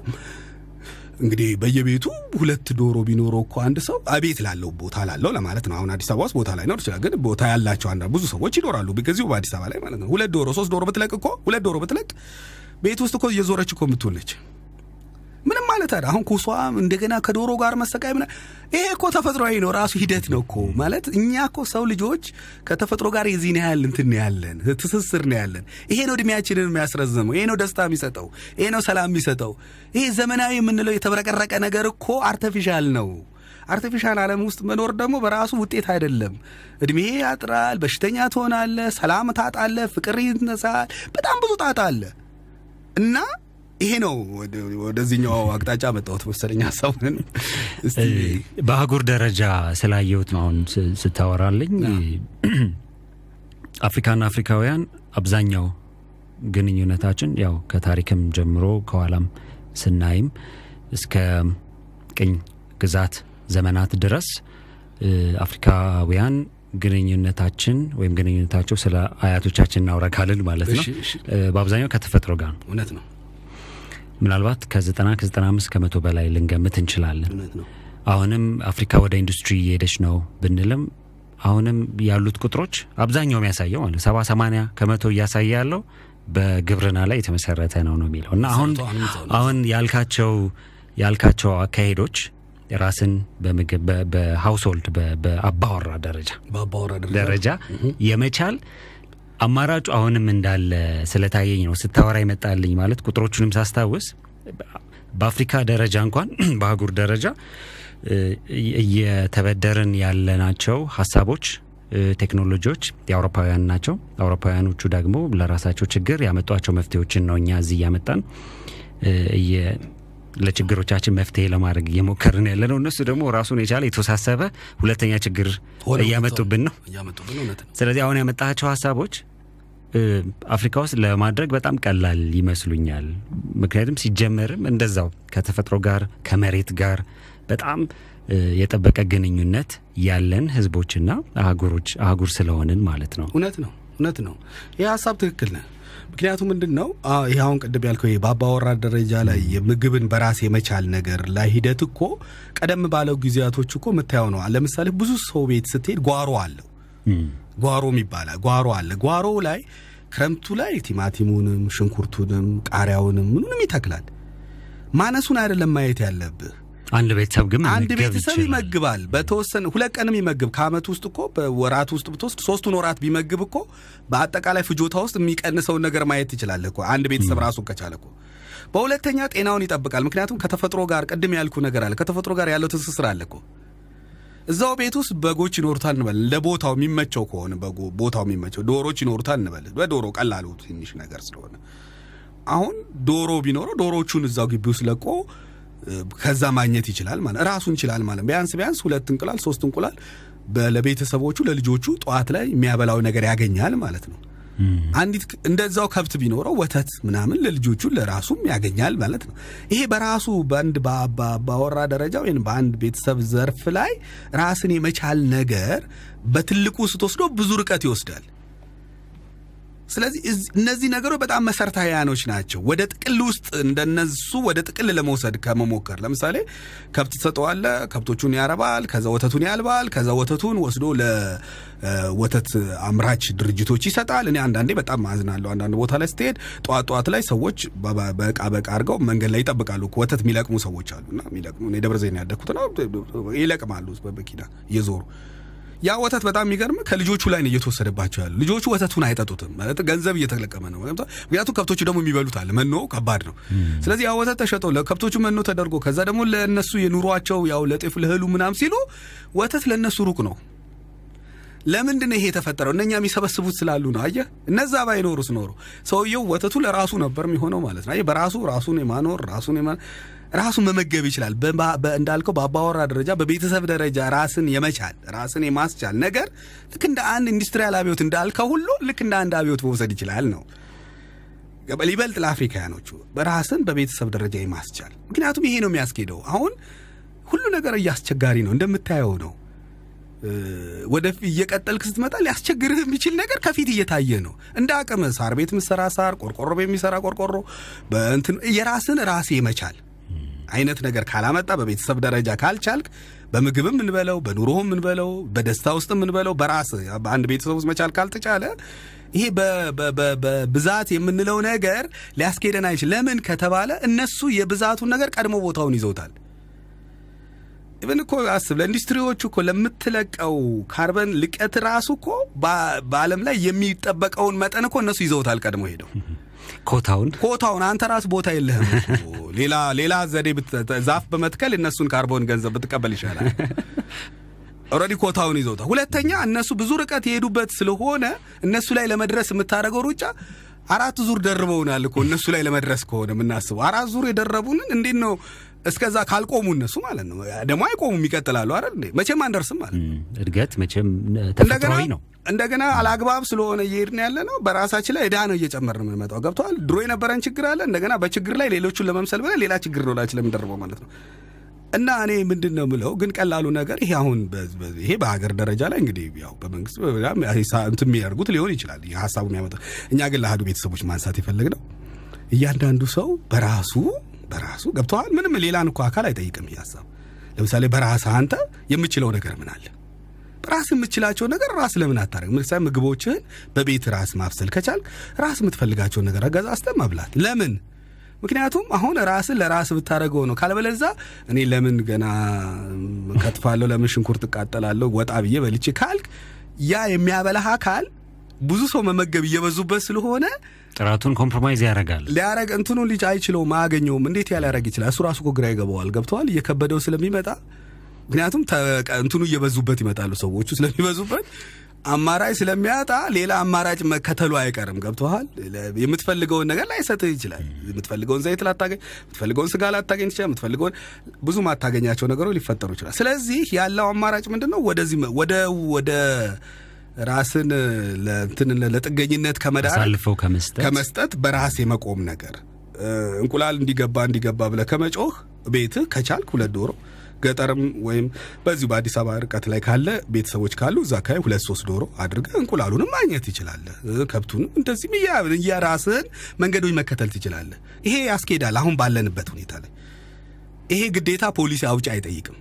እንግዲህ በየቤቱ ሁለት ዶሮ ቢኖረው እኮ አንድ ሰው አቤት ላለው ቦታ ላለው ለማለት ነው። አሁን አዲስ አበባ ውስጥ ቦታ ላይኖር ይችላል፣ ግን ቦታ ያላቸው አንዳ ብዙ ሰዎች ይኖራሉ ከዚሁ በአዲስ አበባ ላይ ማለት ነው። ሁለት ዶሮ ሶስት ዶሮ ብትለቅ እኮ ሁለት ዶሮ ብትለቅ ቤት ውስጥ እኮ እየዞረች እኮ የምትውለች ምንም ማለት አይደል። አሁን ኩሷ እንደገና ከዶሮ ጋር መሰቃይ ምና ይሄ እኮ ተፈጥሯዊ ነው፣ ራሱ ሂደት ነው እኮ ማለት እኛ እኮ ሰው ልጆች ከተፈጥሮ ጋር የዚህን ያህል እንትን ያለን ትስስር ነው ያለን። ይሄ ነው እድሜያችንን የሚያስረዝመው፣ ይሄ ነው ደስታ የሚሰጠው፣ ይሄ ነው ሰላም የሚሰጠው። ይሄ ዘመናዊ የምንለው የተብረቀረቀ ነገር እኮ artificial ነው። artificial ዓለም ውስጥ መኖር ደግሞ በራሱ ውጤት አይደለም። እድሜ ያጥራል፣ በሽተኛ ትሆናለህ፣ ሰላም ታጣለህ፣ ፍቅር ይነሳል፣ በጣም ብዙ ጣጣ አለ እና ይሄ ነው ወደዚህኛው አቅጣጫ መጣሁት መሰለኝ ሀሳቡን በአህጉር ደረጃ ስላየሁት ነው አሁን ስታወራልኝ [CLEARS THROAT] አፍሪካና አፍሪካውያን አብዛኛው ግንኙነታችን ያው ከታሪክም ጀምሮ ከኋላም ስናይም እስከ ቅኝ ግዛት ዘመናት ድረስ አፍሪካውያን ግንኙነታችን ወይም ግንኙነታቸው ስለ አያቶቻችን እናውረካልን ማለት ነው። በአብዛኛው ከተፈጥሮ ጋር ነው። እውነት ነው። ምናልባት ከዘጠና ከዘጠና አምስት ከመቶ በላይ ልንገምት እንችላለን። አሁንም አፍሪካ ወደ ኢንዱስትሪ እየሄደች ነው ብንልም አሁንም ያሉት ቁጥሮች አብዛኛው የሚያሳየው ማለት ሰባ ሰማንያ ከመቶ እያሳየ ያለው በግብርና ላይ የተመሰረተ ነው ነው የሚለው። እና አሁን አሁን ያልካቸው ያልካቸው አካሄዶች ራስን በምግብ በሀውስሆልድ በአባወራ ደረጃ ደረጃ? የመቻል አማራጩ አሁንም እንዳለ ስለታየኝ ነው ስታወራ ይመጣልኝ። ማለት ቁጥሮቹንም ሳስታውስ በአፍሪካ ደረጃ እንኳን [CLEARS THROAT] በአህጉር ደረጃ እየተበደርን ያለናቸው ሀሳቦች፣ ቴክኖሎጂዎች የአውሮፓውያን ናቸው። አውሮፓውያኖቹ ደግሞ ለራሳቸው ችግር ያመጧቸው መፍትሄዎችን ነው እኛ እዚህ እያመጣን ለችግሮቻችን መፍትሄ ለማድረግ እየሞከርን ያለ ነው። እነሱ ደግሞ ራሱን የቻለ የተወሳሰበ ሁለተኛ ችግር እያመጡብን ነው። ስለዚህ አሁን ያመጣቸው ሀሳቦች አፍሪካ ውስጥ ለማድረግ በጣም ቀላል ይመስሉኛል። ምክንያቱም ሲጀመርም እንደዛው ከተፈጥሮ ጋር ከመሬት ጋር በጣም የጠበቀ ግንኙነት ያለን ህዝቦችና አህጉሮች አህጉር ስለሆንን ማለት ነው። እውነት ነው። እውነት ነው። ይህ ሀሳብ ትክክል ነው። ምክንያቱም ምንድን ነው ይህ አሁን ቅድም ያልከው በአባወራ ደረጃ ላይ የምግብን በራስ የመቻል ነገር ላይ ሂደት እኮ ቀደም ባለው ጊዜያቶች እኮ የምታየው ነው። ለምሳሌ ብዙ ሰው ቤት ስትሄድ ጓሮ አለው ጓሮም ይባላል። ጓሮ አለ። ጓሮ ላይ ክረምቱ ላይ ቲማቲሙንም ሽንኩርቱንም ቃሪያውንም ምኑንም ይተክላል። ማነሱን አይደለም ማየት ያለብህ። አንድ ቤተሰብ ግን አንድ ቤተሰብ ይመግባል። በተወሰነ ሁለት ቀንም ይመግብ ከአመት ውስጥ እኮ በወራት ውስጥ ብትወስድ ሶስቱን ወራት ቢመግብ እኮ በአጠቃላይ ፍጆታ ውስጥ የሚቀንሰውን ነገር ማየት ትችላለህ እኮ አንድ ቤተሰብ ራሱን ከቻለ እኮ። በሁለተኛ ጤናውን ይጠብቃል። ምክንያቱም ከተፈጥሮ ጋር ቅድም ያልኩ ነገር አለ። ከተፈጥሮ ጋር ያለው ትስስር አለ እኮ እዛው ቤት ውስጥ በጎች ይኖሩታል እንበል። ለቦታው የሚመቸው ከሆነ በጎ ቦታው የሚመቸው ዶሮች ይኖሩታል እንበል። በዶሮ ቀላሉ ትንሽ ነገር ስለሆነ አሁን ዶሮ ቢኖረው ዶሮቹን እዛው ግቢ ውስጥ ለቆ ከዛ ማግኘት ይችላል ማለት ራሱን ይችላል ማለት ቢያንስ ቢያንስ ሁለት እንቁላል ሶስት እንቁላል ለቤተሰቦቹ ለልጆቹ ጠዋት ላይ የሚያበላው ነገር ያገኛል ማለት ነው። አንዲት እንደዛው ከብት ቢኖረው ወተት ምናምን ለልጆቹ ለራሱም ያገኛል ማለት ነው። ይሄ በራሱ በአንድ ባወራ ደረጃ ወይም በአንድ ቤተሰብ ዘርፍ ላይ ራስን የመቻል ነገር በትልቁ ስትወስዶ ብዙ ርቀት ይወስዳል። ስለዚህ እነዚህ ነገሮች በጣም መሰረታዊያኖች ናቸው። ወደ ጥቅል ውስጥ እንደነሱ ወደ ጥቅል ለመውሰድ ከመሞከር ለምሳሌ ከብት ትሰጠዋለ፣ ከብቶቹን ያረባል፣ ከዛ ወተቱን ያልባል፣ ከዛ ወተቱን ወስዶ ለወተት አምራች ድርጅቶች ይሰጣል። እኔ አንዳንዴ በጣም አዝናለሁ። አንዳንድ ቦታ ላይ ስትሄድ ጠዋት ጠዋት ላይ ሰዎች በእቃ በእቃ አድርገው መንገድ ላይ ይጠብቃሉ። ወተት የሚለቅሙ ሰዎች አሉና የሚለቅሙ ደብረ ዘይት ያደግኩት ነው ይለቅማሉ በመኪና እየዞሩ ያ ወተት በጣም የሚገርም ከልጆቹ ላይ ነው እየተወሰደባቸው ያሉ። ልጆቹ ወተቱን አይጠጡትም ማለት ገንዘብ እየተለቀመ ነው። ምክንያቱም ከብቶቹ ደግሞ የሚበሉት አለ። መኖ ከባድ ነው። ስለዚህ ያ ወተት ተሸጦ ለከብቶቹ መኖ ተደርጎ ከዛ ደግሞ ለእነሱ የኑሯቸው ያው ለጤፍ ለእህሉ ምናም ሲሉ ወተት ለእነሱ ሩቅ ነው። ለምንድን ነው ይሄ የተፈጠረው? እነኛ የሚሰበስቡት ስላሉ ነው። አየህ፣ እነዛ ባይኖሩስ ኖሮ ሰውየው ወተቱ ለራሱ ነበር የሚሆነው ማለት ነው። አየህ፣ በራሱ ራሱን የማኖር ራሱን ራሱን መመገብ ይችላል። እንዳልከው በአባወራ ደረጃ በቤተሰብ ደረጃ ራስን የመቻል ራስን የማስቻል ነገር ልክ እንደ አንድ ኢንዱስትሪያል አብዮት እንዳልከው ሁሉ ልክ እንደ አንድ አብዮት መውሰድ ይችላል ነው ሊበልጥ ለአፍሪካውያኖቹ በራስን በቤተሰብ ደረጃ የማስቻል ምክንያቱም ይሄ ነው የሚያስኬደው። አሁን ሁሉ ነገር እያስቸጋሪ ነው እንደምታየው ነው። ወደፊት እየቀጠልክ ስትመጣ ሊያስቸግርህ የሚችል ነገር ከፊት እየታየ ነው። እንደ አቅም ሳር ቤት ምሰራ ሳር፣ ቆርቆሮ የሚሰራ ቆርቆሮ፣ በእንትን የራስን ራስ የመቻል አይነት ነገር ካላመጣ በቤተሰብ ደረጃ ካልቻልክ በምግብም ምንበለው በኑሮህም ምንበለው በደስታ ውስጥ ምንበለው በራስ በአንድ ቤተሰብ ውስጥ መቻል ካልተቻለ ይሄ በብዛት የምንለው ነገር ሊያስኬደን አይችል። ለምን ከተባለ እነሱ የብዛቱን ነገር ቀድሞ ቦታውን ይዘውታል። even እኮ አስብ ለኢንዱስትሪዎቹ እኮ ለምትለቀው ካርበን ልቀት ራሱ እኮ በዓለም ላይ የሚጠበቀውን መጠን እኮ እነሱ ይዘውታል ቀድሞ ሄደው ኮታውን ኮታውን አንተ ራስ ቦታ የለህም [LAUGHS] ሌላ ሌላ ዘዴ ዛፍ በመትከል እነሱን ካርቦን ገንዘብ ብትቀበል ይሻላል። [LAUGHS] already ኮታውን ይዘውታል። ሁለተኛ እነሱ ብዙ ርቀት የሄዱበት ስለሆነ እነሱ ላይ ለመድረስ የምታደርገው ሩጫ አራት ዙር ደርበውናል እኮ እነሱ ላይ ለመድረስ ከሆነ የምናስበው አራት ዙር የደረቡንን እንዴት ነው እስከዛ ካልቆሙ እነሱ ማለት ነው ደግሞ አይቆሙም ይቀጥላሉ አይደል መቼም አንደርስም ማለት እድገት መቼም ተፈጥሯዊ ነው። እንደገና አላግባብ ስለሆነ እየሄድን ያለ ነው። በራሳችን ላይ ዕዳ ነው እየጨመርን የምንመጣው። ገብተዋል። ድሮ የነበረን ችግር አለ። እንደገና በችግር ላይ ሌሎቹን ለመምሰል ብለን ሌላ ችግር ነው ላችን ለምንደርበው ማለት ነው። እና እኔ ምንድን ነው ምለው ግን ቀላሉ ነገር ይሄ አሁን ይሄ በሀገር ደረጃ ላይ እንግዲህ ያው በመንግስት እንትን የሚያደርጉት ሊሆን ይችላል ሀሳቡ የሚያመጣ እኛ ግን ለአህዱ ቤተሰቦች ማንሳት የፈለግነው እያንዳንዱ ሰው በራሱ በራሱ ገብተዋል። ምንም ሌላን እኮ አካል አይጠይቅም። ይህ ሀሳብ ለምሳሌ በራስህ አንተ የምችለው ነገር ምን አለ? ራስ የምችላቸው ነገር ራስ ለምን አታደርግ? ምሳሌ ምግቦችህን በቤት ራስ ማብሰል ከቻል ራስ የምትፈልጋቸውን ነገር አገዛዝተህ መብላት ለምን? ምክንያቱም አሁን ራስን ለራስ ብታደርገው ነው። ካለበለዛ እኔ ለምን ገና ከትፋለሁ፣ ለምን ሽንኩርት እቃጠላለሁ፣ ወጣ ብዬ በልቼ ካልክ ያ የሚያበላህ አካል ብዙ ሰው መመገብ እየበዙበት ስለሆነ ጥራቱን compromise ያደርጋል። ሊያረግ እንትኑ ልጅ አይችለውም፣ አያገኘውም። እንዴት ያ ሊያረግ ይችላል? እሱ ራሱ እኮ ግራ ይገባዋል። ገብተዋል። እየከበደው ስለሚመጣ ምክንያቱም እንትኑ እየበዙበት ይመጣሉ። ሰዎቹ ስለሚበዙበት አማራጭ ስለሚያጣ ሌላ አማራጭ መከተሉ አይቀርም። ገብተዋል። የምትፈልገውን ነገር ላይሰጥህ ይችላል። የምትፈልገውን ዘይት ላታገኝ፣ የምትፈልገውን ስጋ ላታገኝ ትችላል። የምትፈልገውን ብዙ ማታገኛቸው ነገሮች ሊፈጠሩ ይችላል። ስለዚህ ያለው አማራጭ ምንድን ነው? ወደዚህ ወደ ወደ ራስን ለእንትን ለጥገኝነት ከመዳር አሳልፈው ከመስጠት ከመስጠት በራስ የመቆም ነገር እንቁላል እንዲገባ እንዲገባ ብለህ ከመጮህ ቤትህ ከቻልክ ሁለት ዶሮ ገጠርም ወይም በዚሁ በአዲስ አበባ ርቀት ላይ ካለ ቤተሰቦች ካሉ እዛ አካባቢ ሁለት ሶስት ዶሮ አድርገህ እንቁላሉንም ማግኘት ትችላለህ። ከብቱንም እንደዚህም እያራስህን መንገዶች መከተል ትችላለህ። ይሄ ያስኬዳል አሁን ባለንበት ሁኔታ ላይ ይሄ ግዴታ ፖሊሲ አውጪ አይጠይቅም።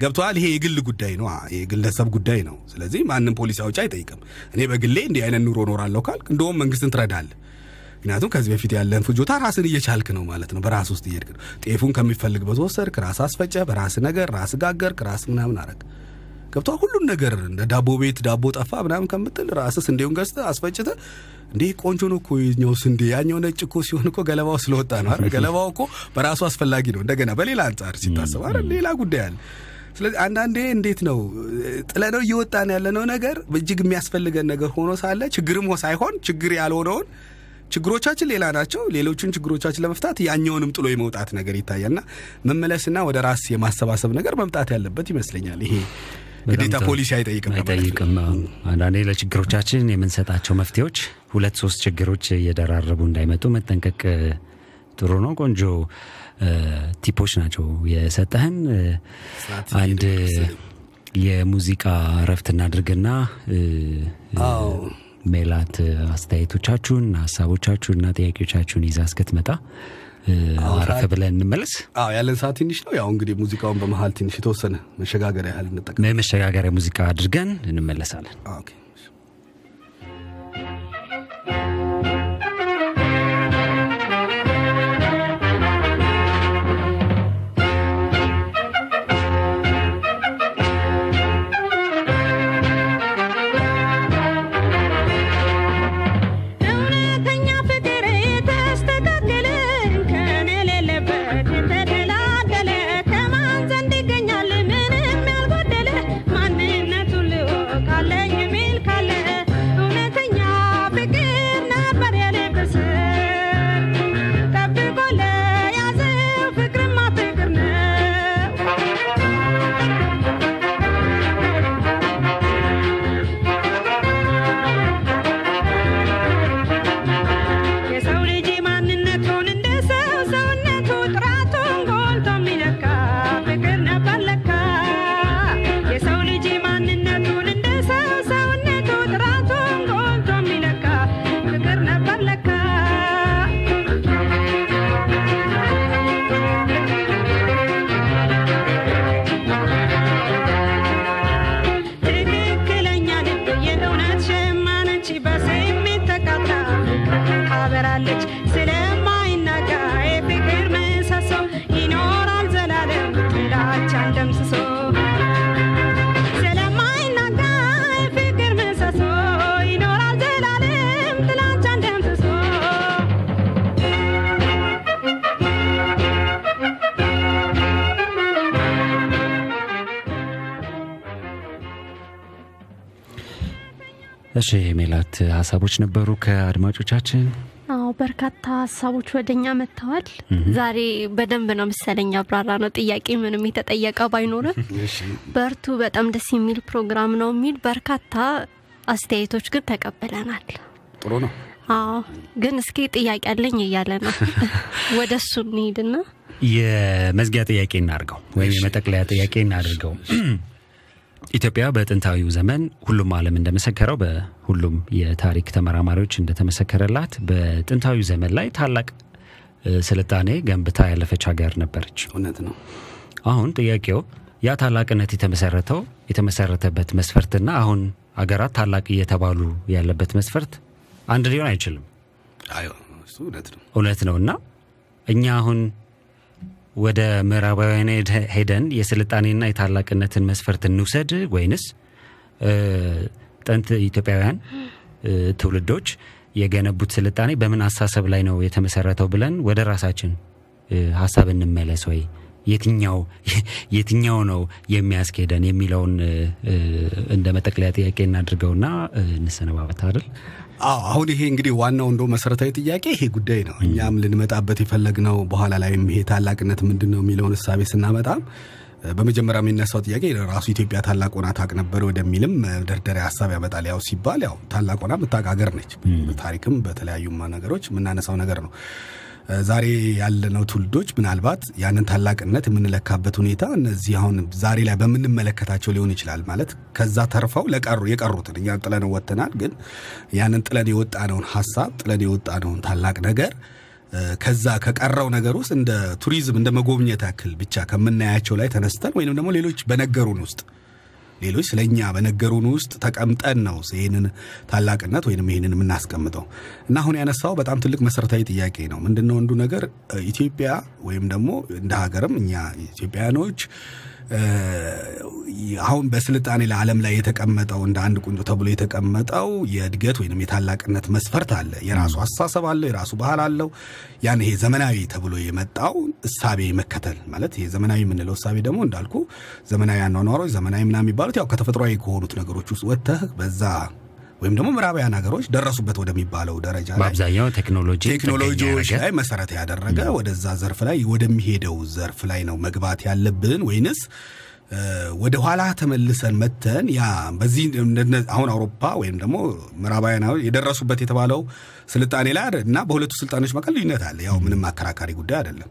ገብተዋል። ይሄ የግል ጉዳይ ነው፣ የግለሰብ ጉዳይ ነው። ስለዚህ ማንም ፖሊሲ አውጪ አይጠይቅም። እኔ በግሌ እንዲህ አይነት ኑሮ ኖራለሁ ካልክ እንደውም መንግስትን ትረዳለህ። ምክንያቱም ከዚህ በፊት ያለን ፍጆታ ራስን እየቻልክ ነው ማለት ነው። በራስ ውስጥ እየሄድክ ነው። ጤፉን ከሚፈልግበት ወሰድክ፣ ራስ አስፈጨ፣ በራስ ነገር ራስ ጋገርክ፣ ራስ ምናምን አረግ ገብቷ ሁሉን ነገር እንደ ዳቦ ቤት ዳቦ ጠፋ ምናምን ከምትል ራስህ ስንዴውን ገዝተህ አስፈጭተህ እንዴ ቆንጆ ነው እኮ የኛው ስንዴ ያኛው ነጭ እኮ ሲሆን እኮ ገለባው ስለወጣ ነው አይደል? ገለባው እኮ በራሱ አስፈላጊ ነው። እንደገና በሌላ አንጻር ሲታሰብ አይደል? ሌላ ጉዳይ አለ። ስለዚህ አንዳንዴ እንዴት ነው ጥለነው እየወጣን ያለነው ነገር እጅግ የሚያስፈልገን ነገር ሆኖ ሳለ ችግርም ሳይሆን ችግር ያልሆነውን ችግሮቻችን ሌላ ናቸው። ሌሎቹን ችግሮቻችን ለመፍታት ያኛውንም ጥሎ የመውጣት ነገር ይታያልና መመለስና ወደ ራስ የማሰባሰብ ነገር መምጣት ያለበት ይመስለኛል። ይሄ ግዴታ ፖሊሲ አይጠይቅም አንዳንዴ ለችግሮቻችን የምንሰጣቸው መፍትሄዎች ሁለት ሶስት ችግሮች እየደራረቡ እንዳይመጡ መጠንቀቅ ጥሩ ነው። ቆንጆ ቲፖች ናቸው የሰጠህን። አንድ የሙዚቃ እረፍት እናድርግና ሜላት አስተያየቶቻችሁን ሀሳቦቻችሁንና ጥያቄዎቻችሁን ይዛ እስክትመጣ እ፣ አረፍ ብለን እንመለስ። አዎ ያለን ሰዓት ትንሽ ነው። ያው እንግዲህ ሙዚቃውን በመሀል ትንሽ የተወሰነ መሸጋገሪያ ያህል እንጠቀም። መሸጋገሪያ ሙዚቃ አድርገን እንመለሳለን። okay። እሺ ሜላት ሀሳቦች ነበሩ ከአድማጮቻችን። አዎ በርካታ ሀሳቦች ወደኛ መጥተዋል። ዛሬ በደንብ ነው መሰለኝ አብራራ ነው ጥያቄ ምንም የተጠየቀ ባይኖርም በርቱ፣ በጣም ደስ የሚል ፕሮግራም ነው የሚል በርካታ አስተያየቶች ግን ተቀብለናል። ጥሩ ነው። አዎ ግን እስኪ ጥያቄ አለኝ እያለ ነው። [LAUGHS] ወደ እሱ እንሂድና የመዝጊያ ጥያቄ እናድርገው ወይም የመጠቅለያ ጥያቄ እናድርገው። [CLEARS THROAT] ኢትዮጵያ በጥንታዊው ዘመን ሁሉም ዓለም እንደመሰከረው በሁሉም የታሪክ ተመራማሪዎች እንደተመሰከረላት በጥንታዊው ዘመን ላይ ታላቅ ስልጣኔ ገንብታ ያለፈች ሀገር ነበረች። እውነት ነው። አሁን ጥያቄው ያ ታላቅነት የተመሰረተው የተመሰረተበት መስፈርትና አሁን አገራት ታላቅ እየተባሉ ያለበት መስፈርት አንድ ሊሆን አይችልም። እውነት ነው እና እኛ አሁን ወደ ምዕራባውያን ሄደ- ሄደን የስልጣኔና የታላቅነትን መስፈርት እንውሰድ ወይንስ ጥንት ኢትዮጵያውያን ትውልዶች የገነቡት ስልጣኔ በምን አሳሰብ ላይ ነው የተመሰረተው ብለን ወደ ራሳችን ሀሳብ እንመለስ ወይ የትኛው [LAUGHS] የትኛው ነው የሚያስኬደን የሚለውን እንደ መጠቅለያ ጥያቄ እናድርገውና እንሰነባበት አይደል? አዎ አሁን ይሄ እንግዲህ ዋናው እንደው መሰረታዊ ጥያቄ ይሄ ጉዳይ ነው። እኛም ልንመጣበት የፈለግነው በኋላ ላይም ይሄ ታላቅነት ምንድን ነው የሚለውን እሳቤ ስናመጣም በመጀመሪያ የሚነሳው ጥያቄ ራሱ ኢትዮጵያ ታላቅ ሆና ታውቅ ነበር ወደሚልም መደርደሪያ ሀሳብ ያመጣል። ያው ሲባል ያው ታላቅ ሆና የምታውቅ ሀገር ነች። በታሪክም በተለያዩ ነገሮች የምናነሳው ነገር ነው። ዛሬ ያለነው ትውልዶች ምናልባት ያንን ታላቅነት የምንለካበት ሁኔታ እነዚህ አሁን ዛሬ ላይ በምንመለከታቸው ሊሆን ይችላል። ማለት ከዛ ተርፈው ለቀሩ የቀሩትን እኛ ጥለን ወጥተናል። ግን ያንን ጥለን የወጣነውን ሀሳብ ጥለን የወጣነውን ታላቅ ነገር ከዛ ከቀረው ነገር ውስጥ እንደ ቱሪዝም እንደ መጎብኘት ያክል ብቻ ከምናያቸው ላይ ተነስተን ወይንም ደግሞ ሌሎች በነገሩን ውስጥ ሌሎች ስለ እኛ በነገሩን ውስጥ ተቀምጠን ነው ይህንን ታላቅነት ወይንም ይህንን የምናስቀምጠው እና አሁን ያነሳው በጣም ትልቅ መሰረታዊ ጥያቄ ነው። ምንድን ነው አንዱ ነገር ኢትዮጵያ ወይም ደግሞ እንደ ሀገርም እኛ ኢትዮጵያውያኖች አሁን በስልጣኔ ለዓለም ላይ የተቀመጠው እንደ አንድ ቁንጮ ተብሎ የተቀመጠው የእድገት ወይንም የታላቅነት መስፈርት አለ። የራሱ አስተሳሰብ አለው፣ የራሱ ባህል አለው። ያን ይሄ ዘመናዊ ተብሎ የመጣው እሳቤ መከተል ማለት ይሄ ዘመናዊ የምንለው እሳቤ ደግሞ እንዳልኩ ዘመናዊ አኗኗሮች ዘመናዊ ምናምን የሚባሉት ያው ከተፈጥሯዊ ከሆኑት ነገሮች ውስጥ ወጥተህ በዛ ወይም ደግሞ ምዕራባውያን ሀገሮች ደረሱበት ወደሚባለው ደረጃ በአብዛኛው ቴክኖሎጂ ቴክኖሎጂዎች ላይ መሰረት ያደረገ ወደዛ ዘርፍ ላይ ወደሚሄደው ዘርፍ ላይ ነው መግባት ያለብን ወይንስ ወደ ኋላ ተመልሰን መተን ያ በዚህ አሁን አውሮፓ ወይም ደግሞ ምዕራባውያን የደረሱበት የተባለው ስልጣኔ ላይ እና በሁለቱ ስልጣኔዎች መካከል ልዩነት አለ። ያው ምንም አከራካሪ ጉዳይ አይደለም።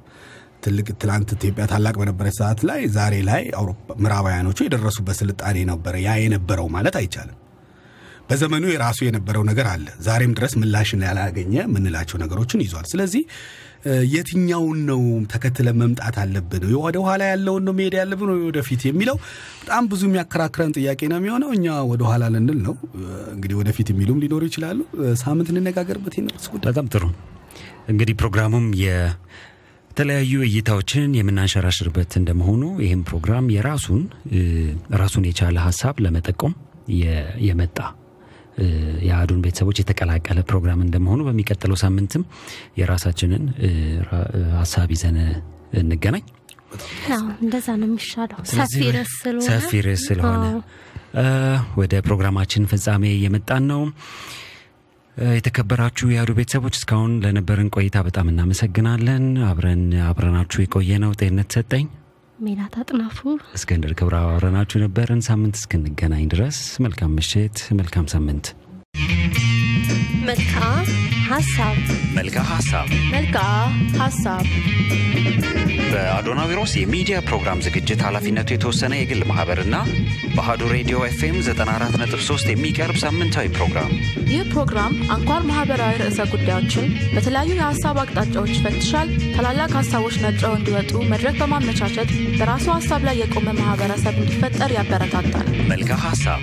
ትልቅ ትላንት ኢትዮጵያ ታላቅ በነበረች ሰዓት ላይ ዛሬ ላይ አውሮፓ ምዕራባውያኖቹ የደረሱበት ስልጣኔ ነበረ ያ የነበረው ማለት አይቻልም። በዘመኑ የራሱ የነበረው ነገር አለ። ዛሬም ድረስ ምላሽን ያላገኘ የምንላቸው ነገሮችን ይዟል። ስለዚህ የትኛውን ነው ተከትለን መምጣት አለብን? ወደ ኋላ ያለውን ነው መሄድ ያለብን ወደፊት የሚለው በጣም ብዙ የሚያከራክረን ጥያቄ ነው የሚሆነው። እኛ ወደ ኋላ ልንል ነው እንግዲህ ወደፊት የሚሉም ሊኖሩ ይችላሉ። ሳምንት እንነጋገርበት ጉዳይ በጣም ጥሩ እንግዲህ ፕሮግራሙም የተለያዩ እይታዎችን የምናንሸራሽርበት እንደመሆኑ ይህም ፕሮግራም የራሱን ራሱን የቻለ ሀሳብ ለመጠቆም የመጣ እ፣ የአህዱን ቤተሰቦች የተቀላቀለ ፕሮግራም እንደመሆኑ በሚቀጥለው ሳምንትም የራሳችንን ሀሳብ ይዘን እንገናኝ። እንደዛ ነው የሚሻለው። ሰፊ ርዕስ ስለሆነ ወደ ፕሮግራማችን ፍጻሜ የመጣን ነው። የተከበራችሁ የአህዱ ቤተሰቦች እስካሁን ለነበረን ቆይታ በጣም እናመሰግናለን። አብረን አብረናችሁ የቆየ ነው ጤንነት ሰጠኝ ሜላት አጥናፉ እስክንድር ክብረ አብረናችሁ ነበርን። ሳምንት እስክንገናኝ ድረስ መልካም ምሽት፣ መልካም ሳምንት። መልካ ሀሳብ መልካ ሀሳብ መልክዓ ሀሳብ በአዶናዊሮስ የሚዲያ ፕሮግራም ዝግጅት ኃላፊነቱ የተወሰነ የግል ማህበርና በአህዱ ሬዲዮ ኤፍኤም 94.3 የሚቀርብ ሳምንታዊ ፕሮግራም ይህ ፕሮግራም አንኳር ማህበራዊ ርዕሰ ጉዳዮችን በተለያዩ የሀሳብ አቅጣጫዎች ይፈትሻል። ታላላቅ ሀሳቦች ነጥረው እንዲወጡ መድረክ በማመቻቸት በራሱ ሀሳብ ላይ የቆመ ማህበረሰብ እንዲፈጠር ያበረታታል። መልካ ሀሳብ